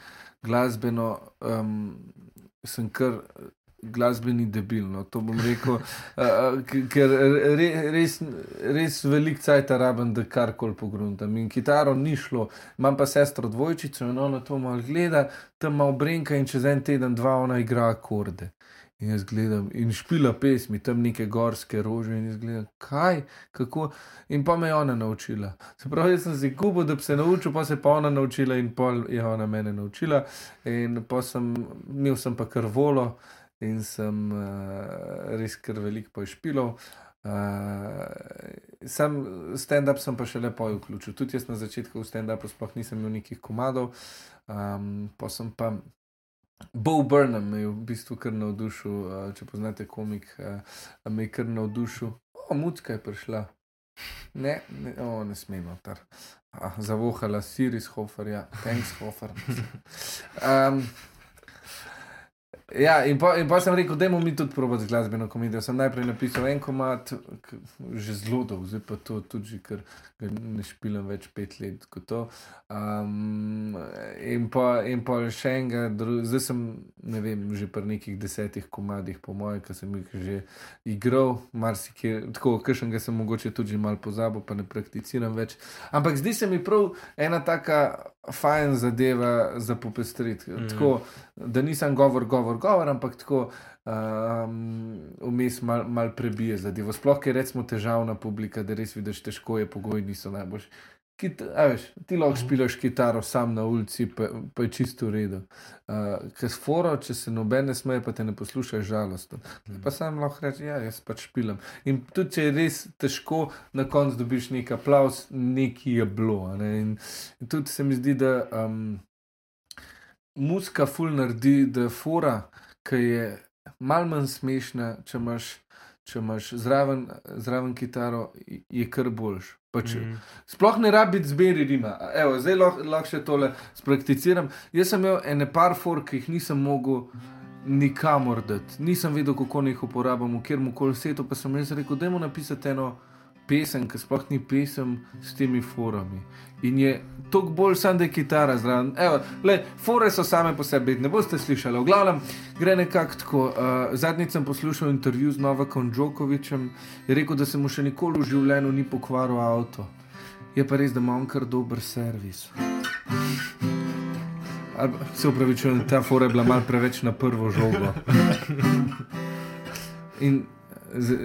glasbeno, um, sem kar glasbeni debil. No. To bom rekel, uh, ker re, res, res velik cajt rabim, da karkoli pogruntam. In kitaro ni šlo, imam pa sestro dvojčico in ona to malo gleda, tam malo brenka in čez en teden, dva ona igra akorde. In jaz gledam in špila pesmi, tam neke gorske rože in jaz gledam, kaj, kako. In pa me je ona naučila. Se pravi, jaz sem si kupo, da bi se naučil, pa se pa ona naučila in pol je ona mene naučila. In pa sem, imel sem pa kar volo in sem uh, res kar veliko pošpilov. Uh, sam stand-up sem pa še lepo vključil. Tudi jaz na začetku v stand-upu sploh nisem imel nekih komadov, um, pa sem pa. Bo Burnham me je v bistvu kar navdušil, uh, če poznate komik, uh, me je kar navdušil. O, mucka je prišla. Ne, ne, o, ne smemo tar. Ah, zavohala Siris Hofer, ja, thanks Hofer. Um, Ja, in pa, in pa sem rekel, da je mi tudi probati z glasbeno komedijo. Sem najprej napisal en komat, že zelo dolgo, zdaj pa to tudi, ker ne špilam več pet let. kot to. Um, in, pa, in pa še enega, zdaj sem, ne vem, že pri nekih desetih komadih, po mojem, ki sem jih že igral, marsikje, tako, kakšnega sem mogoče tudi malo pozabil, pa ne prakticiram več. Ampak zdi se mi prav ena taka fajn zadeva za popestriti. Mm. Tako, da nisem govor, govor, govor, ampak tako um, vmes mal, mal prebije zadevo. Sploh, je recimo težavna publika, da res vidiš, težko je, pogoji niso najboljši. Kit, veš, ti lahko špilaš kitaro sam na ulici, pa, pa je čisto v redu. Uh, Ker sforo, če se noben ne smeje, pa te ne poslušaš žalostno. Pa sam lahko rečeš, ja, jaz pač špilam. In tudi če je res težko, na koncu dobiš neki aplaus, neki je bilo. Ne? In, in tudi se mi zdi, da um, muska ful naredi, da je fora, ki je mal manj smešna, če imaš, če imaš zraven, zraven kitaro, je kar boljš. Pač, mm. Sploh ne rabi zberi rima. Evo, zdaj lahko lah še tole sprakticiram. Jaz sem imel ene par for, ki jih nisem mogel nikamor dati. Nisem vedel, kako naj jih uporabljam, kjer koli svetu, pa sem jaz rekel, da je napisati eno pesem, ki sploh ni pesem s temi forami. In je toliko bolj sam, da je kitara zraven. Evo, le, fore so same po sebi, ne boste slišali. V glavnem gre nekako tako. Uh, zadnjič sem poslušal intervju z Novakom Džokovičem, je rekel, da se mu še nikoli v življenju ni pokvaril avto. Je pa res, da ima on kar dober servis. Ali pa- Se upravičujem, ta fora je bila mal preveč na prvo žogo. In z-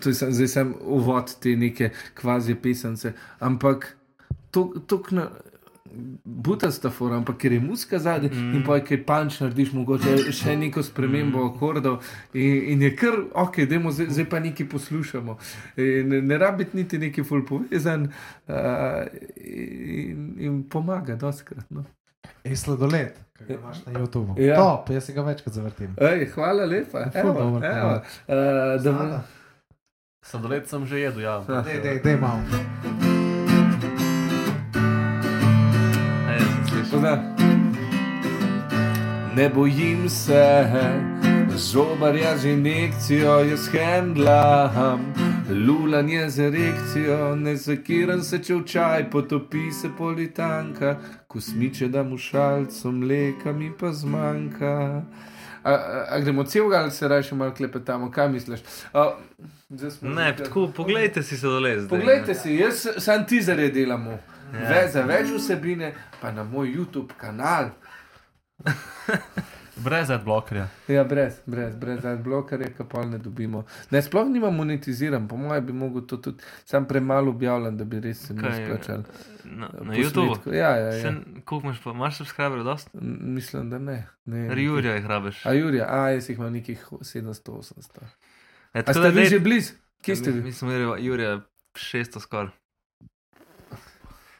to je zdaj sem uvod te neke kvazi pisance, ampak to, to na. Butasta fora, ampak ker je muska zadaj mm. in pa je kaj panč narediš, mogoče še neko spremembo akordov in, in je kar, ok, dajmo zdaj, zdaj pa nekaj poslušamo. In ne rabi biti niti neki ful povezan uh, in, in pomaga, doskrat. No. Je sladoled, ki ga imaš na YouTubu. Ja. Top, jaz se ga večkrat zavrtim. Ej, hvala lepa. Evo, dober evo, uh, da. Sladoled sem že jedel, ja. Dej, dej, dej malo. Sem. Toda, ne bojim se, zobarja z injekcijo jaz handlam, lulanje z erekcijo, ne zakiram se, če v čaj potopi se politanka, ko smiče da mu šalco mleka mi pa zmanjka. A, a, a gremo celega ali se raje malo klepetamo, kaj misliš? A, Ne, tako, poglejte si se dole zdaj. Poglejte si, jaz sam tizere delamo. Ja. Ja. Za več vsebine, pa na moj YouTube kanal. Brez adblockerja. Ja, brez, brez, brez adblockerja, ki pa ne dobimo. Ne, sploh nima monetiziran, po mojem bi mogel to tudi, sam premalo objavljam, da bi res se mi Kaj, splačal. Na, na YouTubu. Ja, ja, ja. Koliko imaš pa, imaš subscriberjev dosti? M- Mislim, da ne. ne Jurja jih rabiš. A Jurija, a jaz jih imam nekih 700-800. E, A ste da vi že blizu? Kje ste vi? Mi smo imeli Jurja 600 skoraj.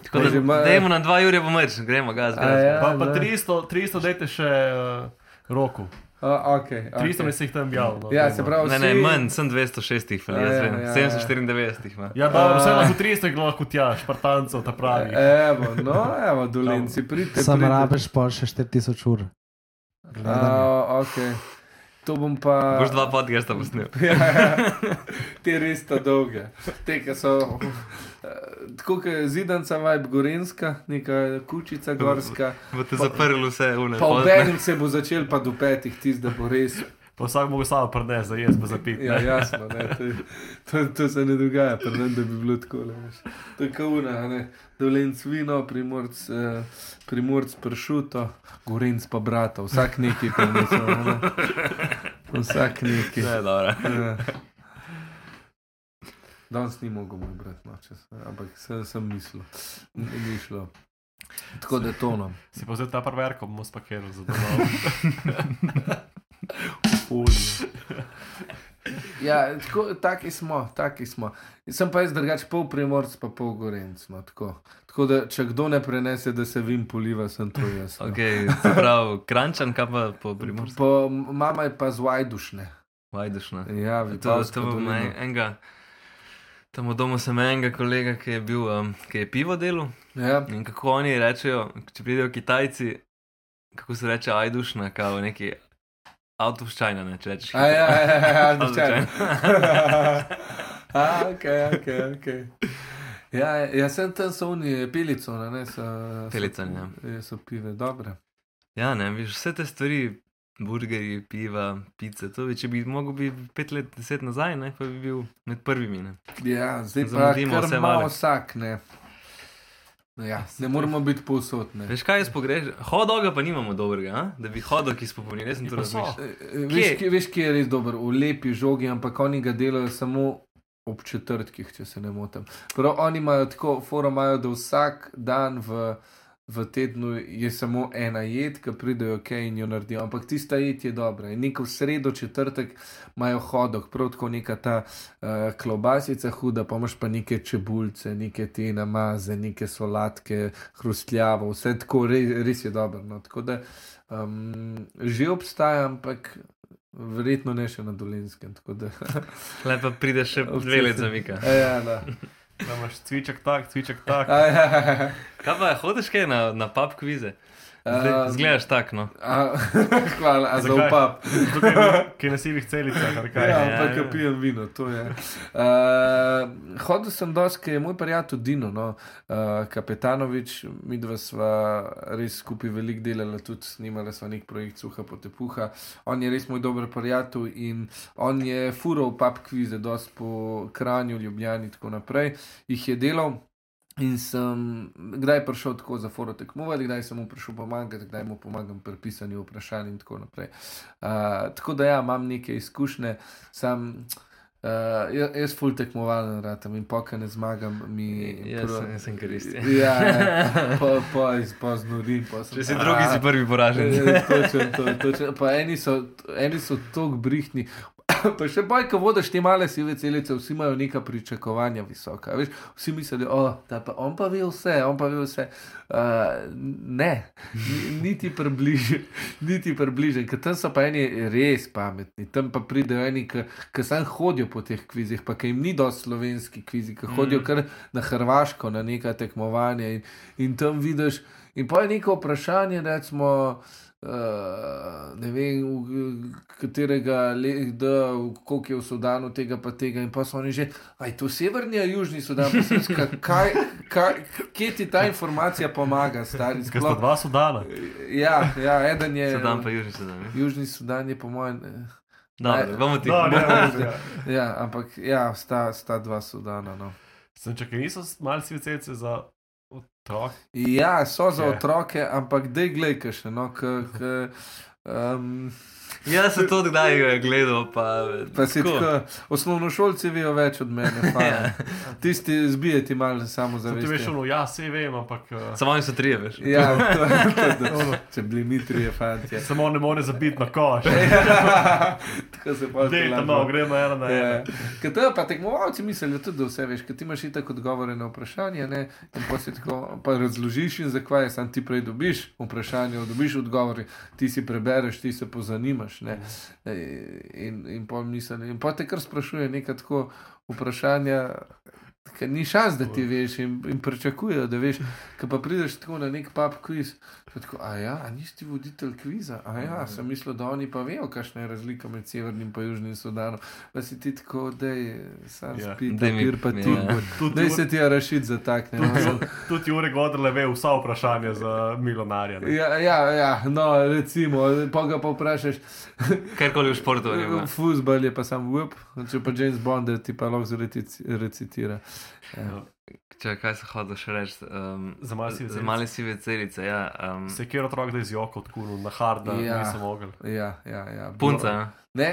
Tako Pa da, ima- dajmo na dva Jurja pomrč, gremo gaz. A gaz. ja, Pa, pa da. 300, 300 dajte še uh, roku. A, okay, 300 okay. se jih tam objavil. No, Ja, dajmo. se pravi, Ne, ne, manj, sem 206 jih, A jaz ja, vem. ja, ja. 794 jih ima. Ja, dobro, vse lahko 300 jih lahko tja, špartancev, ta pravi. Evo, no, evo, dolenci, pridite. Sam rabiš pol še 4000 ur. A, okay. To bom pa. Boš dva podcasta posnel. ja, ja. Te res sta dolge. Te, ki so. eh, Tako kot je zidanca, vibe gorenska, neka kučica gorska. Bo te zaprl vse. Pa pozne. ob enem se bo začel, pa do petih, tisti, da bo res. Pa vsak mogo samo prenesti, za jaz pa za pit. Ja, jasno, ne, to, je- to, to se ne dogaja, pa ne, da bi bilo tako. To je kauna, ne. Dolenc vino, primorc, eh, primorc pršuto, gorenc pa brata, vsak neki prinesel. ne. Vsak neki. Ne, dobro. Ja. Danes ni mogel moj brat, no, če se, ampak sem, sem mislil, ni šlo. Tako da to no. Si pa zdaj ta prverko, bomo spakirali za domov. Ja, tako, taki smo, taki smo. Sem pa jaz drugače pol primorc, pa pol gorenc. No, tako. tako da, če kdo ne prenese, da se vim poliva, sem to jaz. No. Okay, se pravi, krančan, kaj pa po primorstvu? Po, mama je pa z Vajdušne. Vajdušno. Ja, To, to bom enega. Tam v domu sem enega kolega, ki je bil, um, ki je pivo delal. Ja, In kako oni rečejo, če pridejo Kitajci, kako se reče, ajdušna, kao neki avtovščajna, ne, če rečeš. A, ja, ja, ja, ja, Avtovščajna. A, ok, ok, ok. Ja, ja, sem tam so oni pilico, ne, so, Pelicani, ja. so, pive dobre. Ja, ne, viš, vse te stvari, burgerji, piva, pice, to bi, če bi mogel biti pet let, deset nazaj, ne, pa bi bil med prvimi. Ne. Ja, zdaj pa Zamudimo kar vse malo vsak, ne. Ja, ne moramo biti povsod, ne. Veš kaj jaz pogrešam? Hodoga pa nimamo dobrega, a? da bi hodog izpopolnil, jaz sem to so. razmišljal. Eh, Veš, kje, veš, kje je res dober, v lepi žogi, ampak oni ga delajo samo ob četrtkih, če se ne motim. Prav oni imajo tako, fora imajo, da vsak dan v, v tednu je samo ena jed, ki pridejo ok in jo naredijo. Ampak tista jed je dobra. In neko sredo, četrtek imajo hodok, prav tako neka ta uh, klobasica huda, pa imaš pa neke čebulce, neke te namaze, neke solatke, hrustljavo, vse tako, res, res je dobro. No. Tako da um, že obstaja, ampak verjetno ne še na Dolenskem. Da, Lepa pride še dve let zamika. E, ja, da. Da imaš cviček tak, cviček tak. Ja, ja, ja. Kaj pa, hodiš kaj na, na pub kvize? Zdaj, zgledaš tak, no. A, hvala, a za upap. Tukaj, ki je na sivih celicah, ali kaj. Ja, Ja, ampak ja. pijem vino, to je. Uh, hodil sem je moj prijatelj Dino, no, uh, Kapetanovič, mi dva sva res skupaj veliko delali, tudi snimali sva nek projekt Suha potepuha. On je res moj dober prijatelj in on je fural pap kvize, dosti po Kranju, Ljubljani in tako naprej. Jih je delal. In sem kdaj prišel tako za foro tekmovati, kdaj sem mu prišel pomagati, kdaj mu pomagam pri pisanju vprašanj in tako naprej. Uh, tako da ja, imam neke izkušnje, sam. Uh, jaz, jaz ful tekmovalen ratam in pokaj ne zmagam, mi Jaz sem, jaz sem koristi. Ja, ja, pa, pa, pa znorim. Pa sem- Če si drugi, si prvi poražen. Eh, Točno, to, točno. Pa eni so, eni so tako brihtni. Pa še bolj, ko vodiš te male sive celice, vsi imajo neka pričakovanja visoka. Veš, vsi mislijo, da oh, on pa ve vse, on pa ve vse. Uh, ne, ni- niti približen, niti približen, ker tam so pa eni res pametni, tam pa pridejo eni, ki sam hodijo po teh kvizih, pa ki jim ni dosti slovenski kvizi, ki hodijo kar na Hrvaško, na neka tekmovanja in, in tam vidiš. In pa je neko vprašanje, recimo, uh, ne vem, v, katerega leta, koliko je v Sudanu tega, pa tega. In pa so oni že, aj to severni ali južni Sudan, pa kaj, kaj, kje ti ta informacija pomaga, stari Ker sta sploh. dva sudana. Ja, ja, eden je. Sudan pa južni Sudan. ne? Južni Sudan je, po mojem. eh, Dobro, bomo ti. No, ne, ne. Ja, ampak ja, sta, sta dva Sudana. No. Sem čakal, niso malce sive celice za otroke. Ja, so za Je. otroke, ampak dej gledaj, še no. K, k, um, Jaz sem to kdaj gledal, pa, Pa si tako, osnovnošolci vejo več od mene. Ja. Ja. Tisti zbijeti malo samo za Zato ti veš, ono, ja, vse vem, ampak uh, Samo oni so trije, veš. Ja, to, to, to, če bili mi trije fanti. samo ne more zabiti na koš. Tako se pa Dej tam malo, gremo ena na Ja. ena. Ker to pa tekmovalci mislijo tudi, da vse veš, ker ti imaš itak odgovore na vprašanje, ne? in pa si tako, pa razložiš in zakaj, sam ti prej dobiš vprašanje, dobiš odgovore, ti si prebereš, ti se pozanimaš. Ne? In, in pa mislim, in pa te kar sprašuje nekaj tako vprašanja. Ker ni šans, da ti veš in, in pričakujejo, da veš. Ko pa prideš tako na nek pub pa tako, a ja, a nisi ti voditelj kviza, a ja, sem mislil, da oni pa vejo, kakšna je razlika med severnim in južnim Sudanom. Pa si ti tako, da je sam Ja. spit, Daj mi- papir pa ja. ti. Tudi Daj Jure- se ti rašiti za tak. Tudi- Jurek Godrle ve vsa vprašanja za milionarja. ne. Ja, ja, ja, no, recimo, pa ga pa vprašaš, Karkoli v športu je. Fuzbol je pa sam web, če pa James Bond da ti pa lahko zreci- recitira. Ja. Če kaj se hoče še reči? Um, Za male sive celice. male sive celice. Ja, um, Se je kjer otrok, da je zjokal tako na hard, da Ja. nisem mogel. Ja, ja, ja. punca. ja. Ne,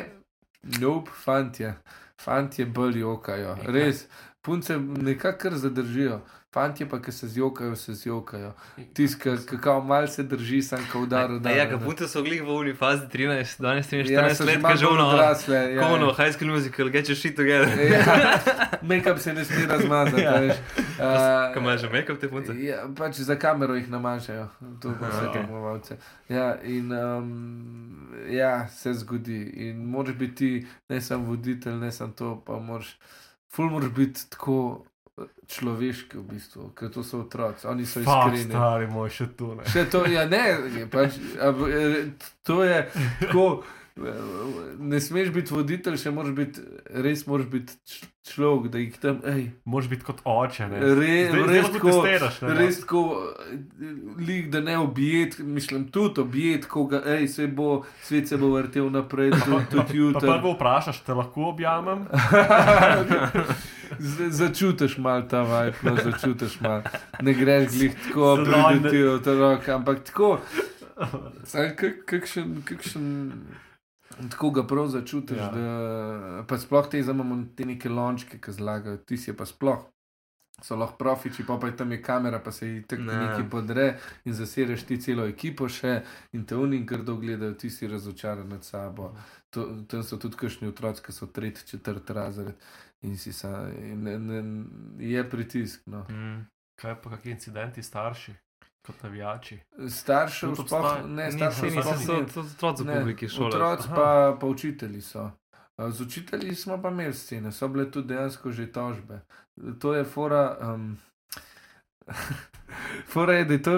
nope, fantje. Fantje bolj jokajo. Res, punce nekako kar zadržijo. Fantje pa, ki se zjokajo, se zjokajo. Tisti, ki kao mal se drži, sam kao udar. Ja, ka punce so glih v uni fazi 13, danes 13, Ja, 14 so že let, malo kaže bolj ono. odrasle. Ja, Kono, high school musical, get your shit together. ja. Make-up se ne sme razmazati. Ja. ja. veš. Uh, Kaj imaš že make-up te punce? Ja, pač za kamero jih namažajo, to pa vse ok. tekmovalce. Ja, in um, ja, se zgodi. In moraš biti ti, ne samo voditelj, ne samo to, pa moraš, ful moraš biti tako človeški v bistvu, ker to so otroci, oni so Fak, iskreni. stari moj, še tu ne. Še to, ja, ne, je pač, a, eh, to je tako. eh, Ne smeš biti voditelj, še moraš biti, res moraš biti človek, da jih tam, hej, Moraš biti kot oče. Ne? Re, Zdaj- res tako, testiraš, ne, res tako, lik, da ne objet, mislim, tudi objet, ko ga, hej, se bo, svet se bo vrtel naprej, tudi, jutri. prvo vprašaš, te lahko objamem? Z- Začutiš malo ta vibe, no, začutiš malo. Ne greš glih tako, prideti od roka, ampak tako. Kak, kakšen, kakšen, tako ga prav začutiš, Ja. ja. da pa sploh te imamo te neke lončke, ki zlagajo, ti si pa sploh. So lahko profiči, pa, pa tam je kamera, pa se ji tako Ne. neki podre in zasereš ti celo ekipo še in te unim grdo gledajo, ti si razočaran nad sabo. To, tam so tudi kakšni otroci, ki so tretji, četrti razred in si sa, in, ne, ne, je pritisk. No. Mm. Kaj pa kakšni incidenti starši, kot navijači? Staršev To sploh ne, Ni, staršev ni, sploh so, ne. so otroci v publiki šole. Otroci pa, pa učitelji so. Z učitelji smo pa imeli scene, so bile tudi dejansko že tožbe. To je fora. Um, Fora je, da je to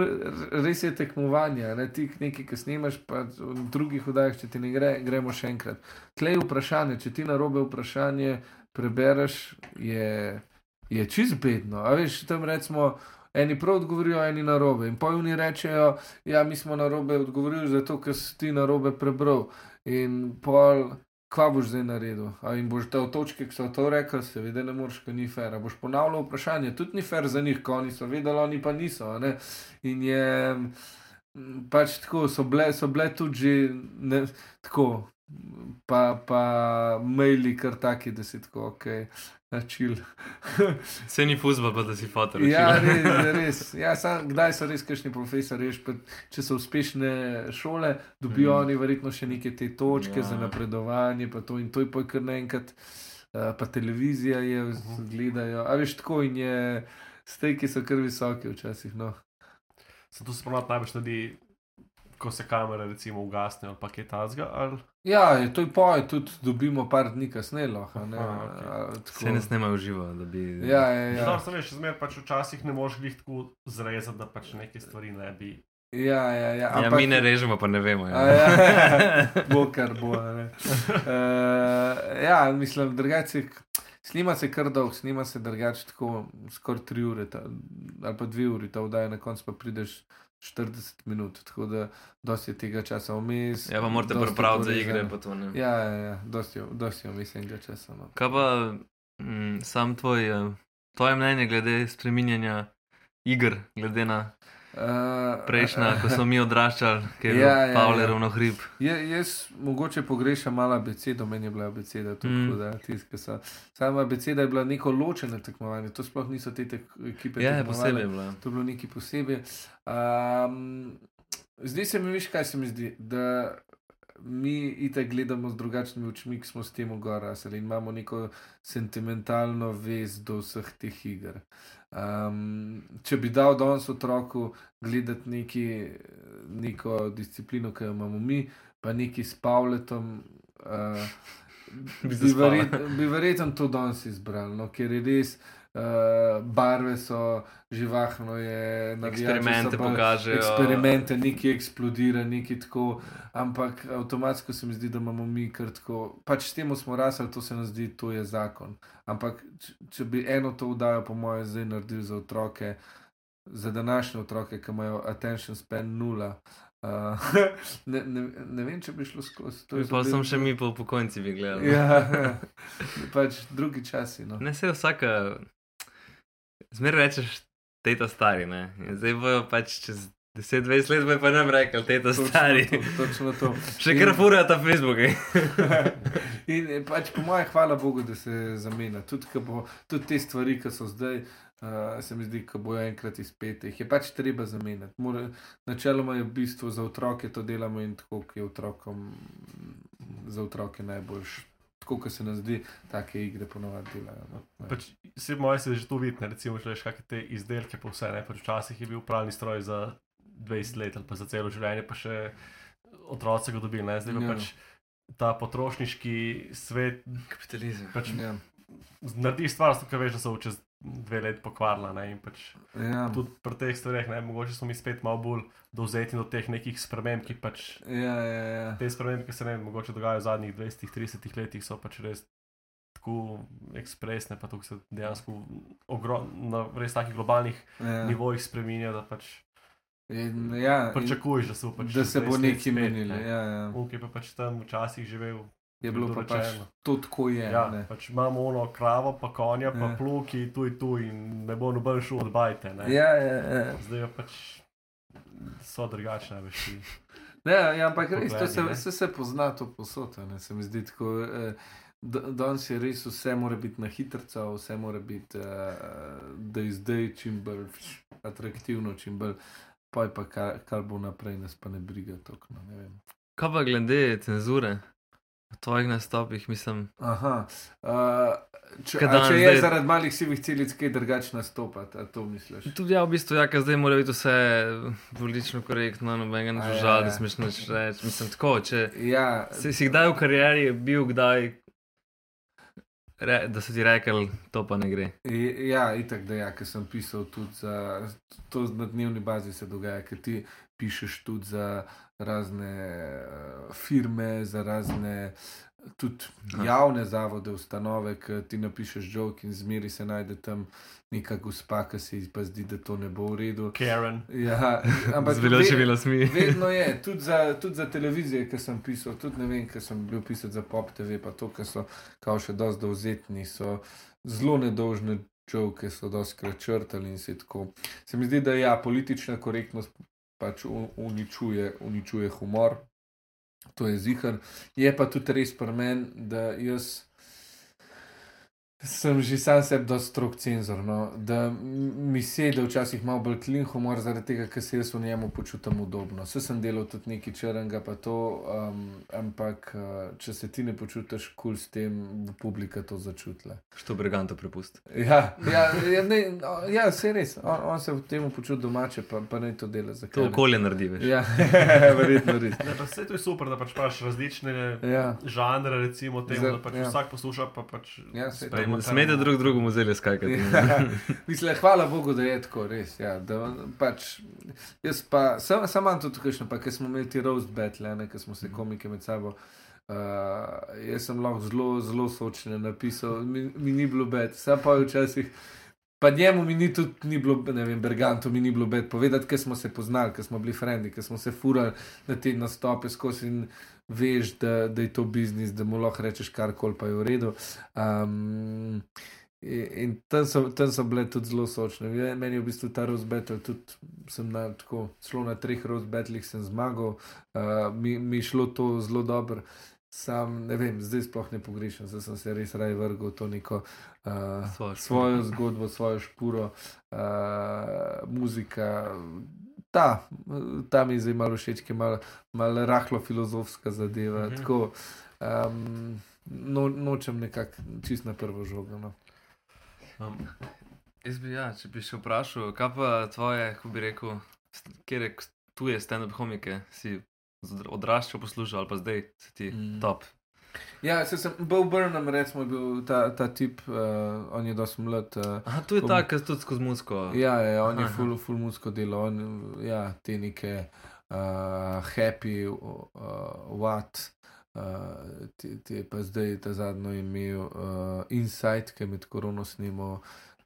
res je tekmovanje, ne ti nekaj, ki snimaš, pa v drugih vdajah, če ti ne gre, gremo še enkrat. Tlej je vprašanje, če ti na robe vprašanje prebereš, je, je čist bedno. A veš, tam recimo. Eni prav odgovorijo, eni na robe. In pojmi rečejo, ja, mi smo na robe odgovorili, zato ker si ti na robe prebral. In pol, kva boš zdaj naredil? A in boš dal točke, ki so to rekli, seveda ne moreš, ker ni fair. A boš ponavljal vprašanje, tudi ni fair za njih, ko oni so vedeli, oni pa niso. In je mm, pač tako, so bile, so bile tudi že ne, tako. Pa, pa maili kar taki, da si tako, ok, načil. Se ni fuzbol, pa da si fotor. Ja, res, res. Ja, sam, kdaj so res kakšni profesori, če so uspešne šole, dobijo Mhm. mm. oni verjetno še neke te točke ja. Za napredovanje, pa to in to je pa kar naenkrat, uh, pa televizija je, Mhm. uh -huh. gledajo. A veš, tako in je, stejki so kar visoki včasih. No. Se to spomnim najbolj ljudi, ko se kamere recimo ugasnejo ali pa kaj tasga. Ali... Ja, je, to je poje, tudi dobimo par dni kasneje. lahko, ne, Aha, a, tako. Se ne snemajo živo, da bi. Ja, ja, Ja. ja. Dobro, sem veš, zmer pač včasih ne moreš jih tako zrezati, da pač neke stvari ne bi. ja, ja, ja, Ja, ampak- mi ne režemo, pa ne vemo. A Ja. Ja, bo kar bo. a ne. Uh, ja, mislim, drugače. Snima se kar dolgo, snima se drugače tako skoraj 3 ure ta, ali pa 2 uri, ta vdaja na koncu pa prideš 40 minut, tako da dosti je tega časa vmes. ja, pa morate pripraviti za igre. Pa to, ne. Ja, ja, ja, dosti, dosti je vmes enega časa. No. Kaj pa mm, sam tvoj, eh, tvoje mnenje glede spreminjanja iger, glede na Uh, prejšnja, ko smo mi odraščali, ker je Ja, ja, ja, Pavle ja. ravno hrib. Je, jaz mogoče pogrešam malo abecedo, meni je bila abeceda tako, Mm. da tiska so. Sama abeceda je bila neko ločeno tekmovanje, to sploh niso te tek, ekipe. Ja, posebej je bila. To je bilo nekaj posebej. Um, zdi se mi, veš, kaj se mi zdi, da mi itek gledamo z drugačnimi očmi, ki smo s tem ogorasli in imamo neko sentimentalno vez do vseh teh iger. Um, če bi dal danes otroku gledati neki, neko disciplino, ki jo imamo mi, pa neki s Pavletom. Uh, Bi verjet, bi verjetno to danes izbral, no, ker je res. uh, barve so živahno, je Eksperimente bolj- pokažejo. eksperimente, nekaj eksplodira, nekaj tako. Ampak avtomatsko se mi zdi, da imamo mi kar tako. Pač s tem smo rasli, to se nam zdi, to je zakon. Ampak če, če bi eno to vdajo, po mojem, zdaj naredili za otroke, za današnje otroke, ki imajo attention span nula. Uh, ne, ne, ne vem, če bi šlo skozi to. Pa sem še mi po pokojnici bi gledal. Ja, ja. pač drugi časi. No. Ne se vsaka, zmeraj rečeš, te to stari. Ne? In zdaj bojo pač čez 10-20 let, bojo pa nam rekli, te to stari. To, točno to. Še kar furajo ta Facebook. In eh, pač po mojem, hvala Bogu, da se zamenja. Tudi, bo, tudi te stvari, ki so zdaj, uh, se mi zdi, da bojo enkrat izpete, jih je pač treba zamenjati. Mora, načeloma je v bistvu za otroke to delamo in tako, ki je otrokom za otroke najboljš. Tako, kot se nam zdi, take igre ponovadi delajo. No. Pač, vse moje se že to vidi, recimo, če veš, kakšne te izdelke, pa vse. Ne, pač včasih je bil pravni stroj za 20 let ali pa za celo življenje, pa še otroci ga dobili. Ne, zdaj pa Ja. pač ta potrošniški svet Kapitalizem. pač Ja. naredi stvar, ki veš, da so čez dve leti pokvarila. Ne, pač Ja. tudi pri teh stvareh, ne, mogoče smo mi spet malo bolj dovzetni do teh nekih sprememb, ki pač Ja, ja, ja. te spremembe, ki se ne mogoče dogajajo v zadnjih 20-30 letih, so pač res tako ekspresne, pa tukaj se dejansko ogro, na res takih globalnih ja. nivojih spremenja, da pač In, ja, pričakuješ, da pač da se bo 20 let nekaj menilo. ne. Ja, ja. Je pa pač tam včasih živel. Je bilo pa pač to tako je. Ja, ne. pač imamo ono kravo, pa konja, pa Ja. pluki, tu in tu in ne bo noben šel od bajte. ne. Ja, ja, ja. Zdaj pa pač so drugačne, veš. ti. Ne, ja, ampak res, Pogledi, se, ne. se, se pozna to posod, a ne se mi zdi tako. Eh, da- Danes je res vse mora biti na hitro, vse mora biti, eh, da je zdaj čim bolj atraktivno, čim bolj. Pa je pa kar, kar bo naprej, nas pa ne briga toliko. No, ne vem. Kaj pa glede cenzure? V tvojih nastopih, mislim, Aha. Uh, če, a če je zdaj- zaradi malih sivih celic kaj drugače nastopati, a to misliš? tudi ja, v bistvu, ja, zdaj mora biti vse politično korektno, nobenega ne A ja, žal, da ja. smeš nič reči. Mislim, tako, če Ja, si, si kdaj v karieri bil, kdaj, re, da so ti rekli, to pa ne gre. Ja, itak da ja, ker sem pisal tudi za to na dnevni bazi se dogaja, ker ti pišeš tudi za razne uh, firme, za razne tudi javne zavode, ustanove, ki ti napišeš jok in zmeri se najde tam neka gospa, ki se ji pa zdi, da to ne bo v redu. Karen. Ja, ampak Z velikimi ve- lasmi. Vedno je, tudi za, tudi za televizijo, ki sem pisal, tudi ne vem, ker sem bil pisati za Pop TV, pa to, ker so kao še dosti dovzetni, so zelo nedolžne čovke, so dosti krat črtali in se tako. Se mi zdi, da ja, politična korektnost pač uničuje, uničuje humor, to je zihar. Je pa tudi res pri meni, da jaz. Sem že sam sebi dosti strok cenzor, no? da mi sedi včasih malo bolj klin humor, zaradi tega, ker se jaz v njemu počutim udobno. Vse sem delal tudi nekaj črnega, pa to, um, ampak uh, če se ti ne počutiš kul cool s tem, bo publika to začutila. Što briganto prepust. Ja, ja, ja, ne, no, ja vse res. On, on se v tem počuti domače, pa, pa ne to dela za To okolje naredi, veš. Ja, verjetno res. Ne, pa vse to je super, da pač imaš različne Ja. žanre, recimo, temu, Za- da pač ja. vsak posluša. Pa pač Ja, sprejme, kar Smete drug drugemu zelo skakati. Ja, mislim, hvala Bogu, da je tako res. Ja, da, pač, jaz pa sam, sam imam tudi tukaj, pa ker smo imeli ti roast battle, ker smo se komike med sabo. Uh, jaz sem lahko zelo, zelo sočen napisal, mi, mi ni bilo bed, sam pa je včasih. Pa njemu mi ni tudi ni bilo, ne vem, Bergantu mi ni bilo bed povedati, ker smo se poznali, ker smo bili frendi, ker smo se furali na te nastope skozi in veš, da, da je to biznis, da mu lahko rečeš karkoli, pa je v redu. Um, In, tam, so, tam so bile tudi zelo sočne. Je- Meni je v bistvu ta rozbetel, tudi sem na, tako, šlo na treh rozbetlih, sem zmagal, uh, mi, mi šlo to zelo dobro. Sam ne vem, zdaj sploh ne pogrešam, zdaj sem se res raje vrgel v to neko uh, Svojo svojo zgodbo, svojo špuro, uh, muzika. Ta, ta mi je zdaj malo všeč, ki je malo mal rahlo filozofska zadeva. Mhm. Tako, um, no, nočem nekako čist na prvo žogo. No. Um, Jaz bi, ja, če bi še vprašal, kaj pa tvoje, kako bi rekel, kjer je tuje stand-up komike, si odraščal poslušal ali pa zdaj si ti Mm. top. Ja, se sem, Bo Burnham, recimo, je bil ta, ta tip, uh, on je dosti mlad. Uh, Aha, tu je Ko- ta, ki tudi skozi musko. ja, ja, on je Aha. full, full musko delo, on, ja, te neke uh, happy, uh, what. Uh, ti, ti je pa zdaj ta zadnjo imel uh, Insight, ki je med korono snimal,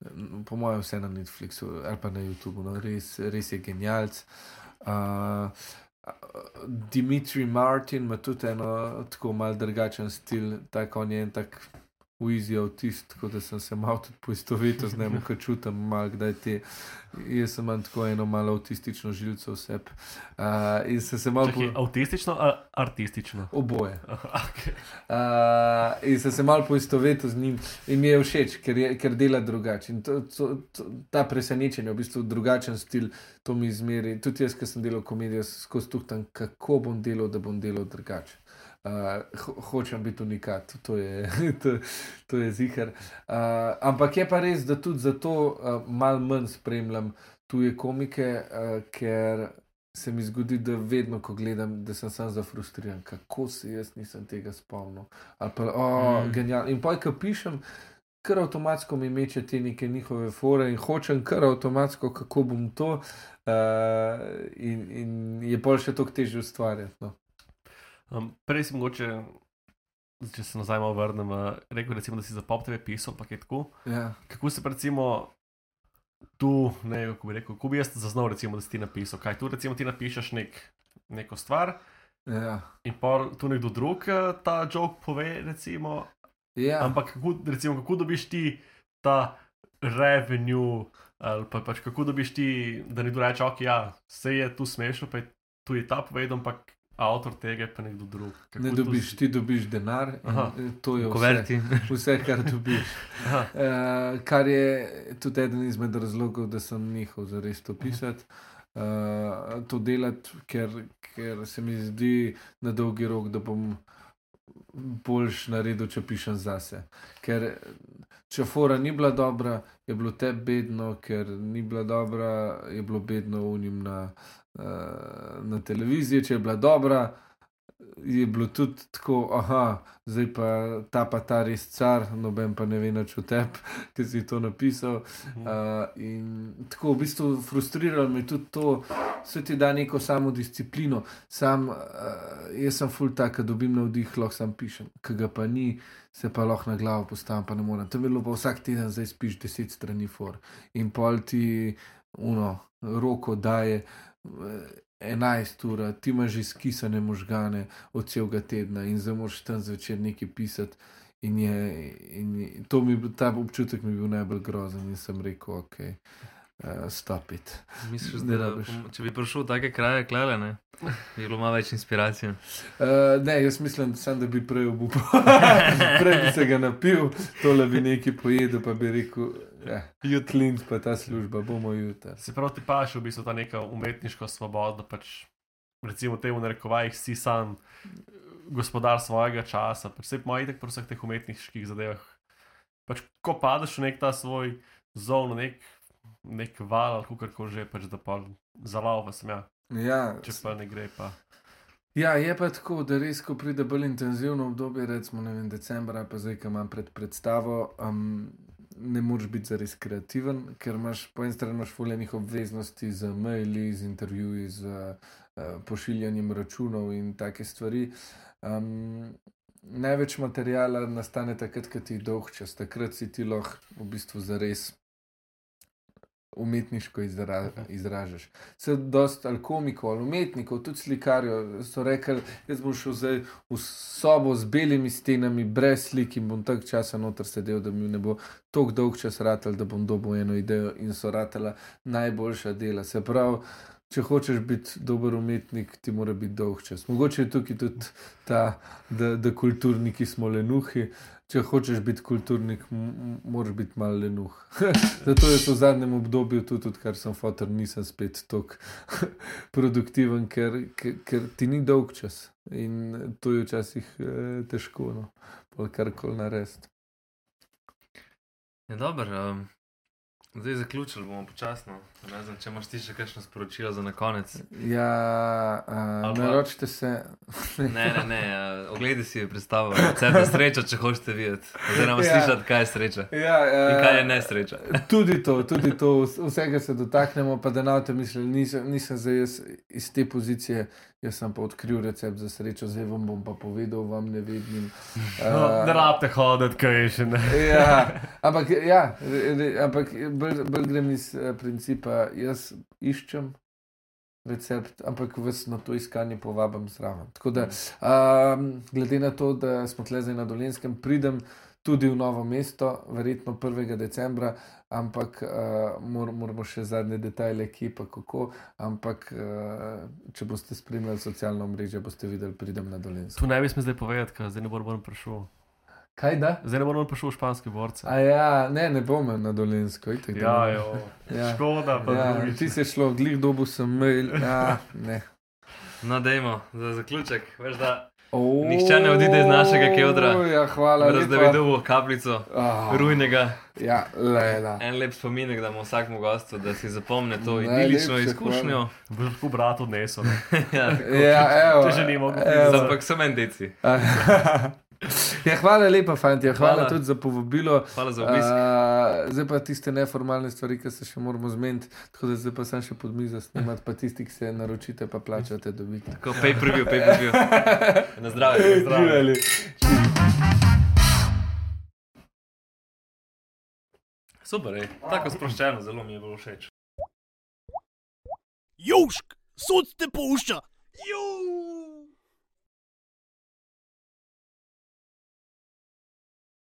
mm, po mojem, vse na Netflixu ali pa na YouTubu, no, res, res je genialc. Uh, Dimitri Martin ima tudi eno tako mal drugačen stil, tako on je en tak uizi avtist, tako da sem se malo tudi poistovetil z njim, ko čutim malo, kdaj te. Jaz sem imam tako eno malo avtistično žilico vse. Uh, in sem se malo Čakaj, po... avtistično ali artistično? oboje. okay. Uh, in sem se malo poistovetil z njim in mi je všeč, ker, je, ker dela drugače. In to, to, to, ta presenečenje, v bistvu drugačen stil, to mi izmeri. Tudi jaz, ki sem delal komedijo, skozi tuhtam, kako bom delal, da bom delal drugače. Uh, ho hočem biti unikat, to je, to, to je zihar. Uh, ampak je pa res, da tudi zato uh, malo manj spremljam tuje komike, uh, ker se mi zgodi, da vedno, ko gledam, da sem sam zafrustriran, kako se jaz nisem tega spomnil. Ali pa, oh, Mm. genialno. In poj, ko pišem, kar avtomatsko mi meče te neke njihove fore in hočem kar avtomatsko, kako bom to. Uh, in, in je pol še toliko težje ustvarjati. No. Um, prej si mogoče, če se nazaj malo vrnem, uh, rekel, recimo, da si za pop TV pisal, pa je tako. Ja. Kako se recimo tu, ne vem, kako bi rekel, kako bi jaz zaznal, recimo, da si ti napisal, kaj tu recimo ti napišeš nek, neko stvar Ja. in pa tu nekdo drug eh, ta jok pove, recimo, Ja. ampak kako, recimo, kako dobiš ti ta revenue, ali pa pač kako dobiš ti, da nekdo reče, ok, ja, vse je tu smešno, pa je tu je ta povedal, ampak avtor tega je pa nekdo drug. Kako Ne dobiš, si- ti dobiš denar, to je vse, vse, kar dobiš. Aha, Uh, kar je tudi eden izmed razlogov, da sem nehal za res to pisati. Uh, to delati, ker, ker se mi zdi na dolgi rok, da bom boljš naredil, če pišem zase. Ker če fora ni bila dobra, je bilo te bedno, ker ni bila dobra, je bilo bedno unim na, uh, na televiziji. Če je bila dobra, je bilo tudi tako, aha, zdaj pa ta pa ta res car, noben pa ne ve več o tebi, ki si to napisal. Uh, in tako v bistvu frustriralo me je tudi to, da ti da neko samo disciplino. Sam, uh, jaz sem full tak, da dobim navdih, lahko sam pišem, ki ga pa ni, se pa lahko na glavo postavim, pa ne morem. Tam je bilo pa vsak teden, zdaj spiš deset strani for in pol ti uno, roko daje. Eh, 11 ur, ti imaš že skisane možgane od celega tedna in zdaj moraš tam zvečer nekaj pisati. In je, in je, to mi, je bil- ta občutek mi je bil najbolj grozen in sem rekel, ok, uh, stop it. Misliš, da rabiš. če bi prišel v take kraje, klele, ne? Bi bilo malo več inspiracije. Uh, ne, jaz mislim, sam, da bi prej obupal. prej bi se ga napil, tole bi nekaj pojedel, pa bi rekel, ja, jutlint pa ta služba, bomo jutri. Se pravi, ti pa še v bistvu ta neka umetniška svoboda, da pač recimo temu narekovajih si sam gospodar svojega časa, pač vse moj itek pri vseh teh umetniških zadevah. Pač ko padeš v nek ta svoj zon, nek, nek val ali kako že, pač da pa zalava sem ja, Ja, če pa ne gre pa. Ja, je pa tako, da res, ko pride bolj intenzivno obdobje, recimo vem, decembra, pa zdaj, ko imam pred predstavo, um, ne moreš biti zares kreativen, ker imaš po eni strani fuljenih obveznosti z maili, z intervjuji, z uh, pošiljanjem računov in take stvari. Um, največ materijala nastane takrat, ko ti je dolg čas, takrat si ti lahko v bistvu zares umetniško izra izražaš. Se dosta ali komikov, ali umetnikov, tudi slikarjev so rekli, jaz bom šel zdaj v sobo z belimi stenami, brez slik in bom tak časa noter sedel, da mi ne bo tako dolg čas ratal, da bom dobil eno idejo in so ratala najboljša dela. Se pravi, če hočeš biti dober umetnik, ti mora biti dolg čas. Mogoče je tukaj tudi ta, da, da kulturniki smo lenuhi. Če hočeš biti kulturnik, moraš biti malo lenuh. Zato je to v zadnjem obdobju, tudi odkar sem fotor, nisem spet tako produktiven, ker, ker, ker ti ni dolg čas in to je včasih eh, težko, no, kar koli narediti. Ja, dobro. Um, Zdaj zaključili bomo počasno. Razen, če imaš ti še kakšno sporočilo za konec. Ja, uh, Ali pa- naročite se. Ne, ne, ne. Uh, ogledi si predstavo. Recept za srečo, če hočete videti. Oziroma Ja. slišati, kaj je sreča. Ja, In kaj je uh, nesreča. tudi to, tudi to, vs- vsega se dotaknemo, pa da na to mislim, nisem, nisem zdaj iz te pozicije, jaz sem pa odkril recept za srečo, zdaj vam bom pa povedal, vam ne vidim. No, ne rabite hoditi, kaj je še ne. ja, ampak, ja, re, ampak bolj, bolj grem iz eh, principa, jaz iščem recept, ampak vas na to iskanje povabim zraven. Tako da, um, glede na to, da smo tle zdaj na Dolenskem, pridem tudi v novo mesto, verjetno 1. decembra, ampak uh, mor, moramo še zadnje detajle, ki pa kako. Ampak, uh, če boste spremljali socialno mrežo, boste videli, pridem na Dolensko. Tu ne bi smel zdaj povedati, ker zdaj ne bom prišel. Kaj da? Zdaj ne bom prišel v španske borce. A ja, ne, ne bom na Dolensko. Itak, Ja, jo. Ja. Škoda, Ja, drugič. ti si šlo, glih dobu sem mail. Ja, ne. No, dajmo za zaključek. Veš, da O, Nihče ne odide iz našega kevdra. Ja, hvala. brez da bi dobil kapljico Ah, rujnega. Ja, lela. En lep spominek damo vsakmu gostu, da si zapomne to Najlepše idilično izkušnjo. Boš lahko brat odnesel. ne. ja, tako. Ja, evo, Če že ni mogel evo. piti. Ampak so meni deci. Ja, hvala lepa, fanti. Hvala, Hvala. tudi za povabilo. Hvala za obisk. Uh, zdaj pa tiste neformalne stvari, ki se še moramo zmeniti. Tako da zdaj pa sem še pod mizo snimati, pa tisti, ki se naročite, pa plačate, dobite. Tako view, pay per view. Na zdravje. na zdravje. Super, ej. tako sproščeno, zelo mi je bilo všeč. Južk, sod te pušča. Južk.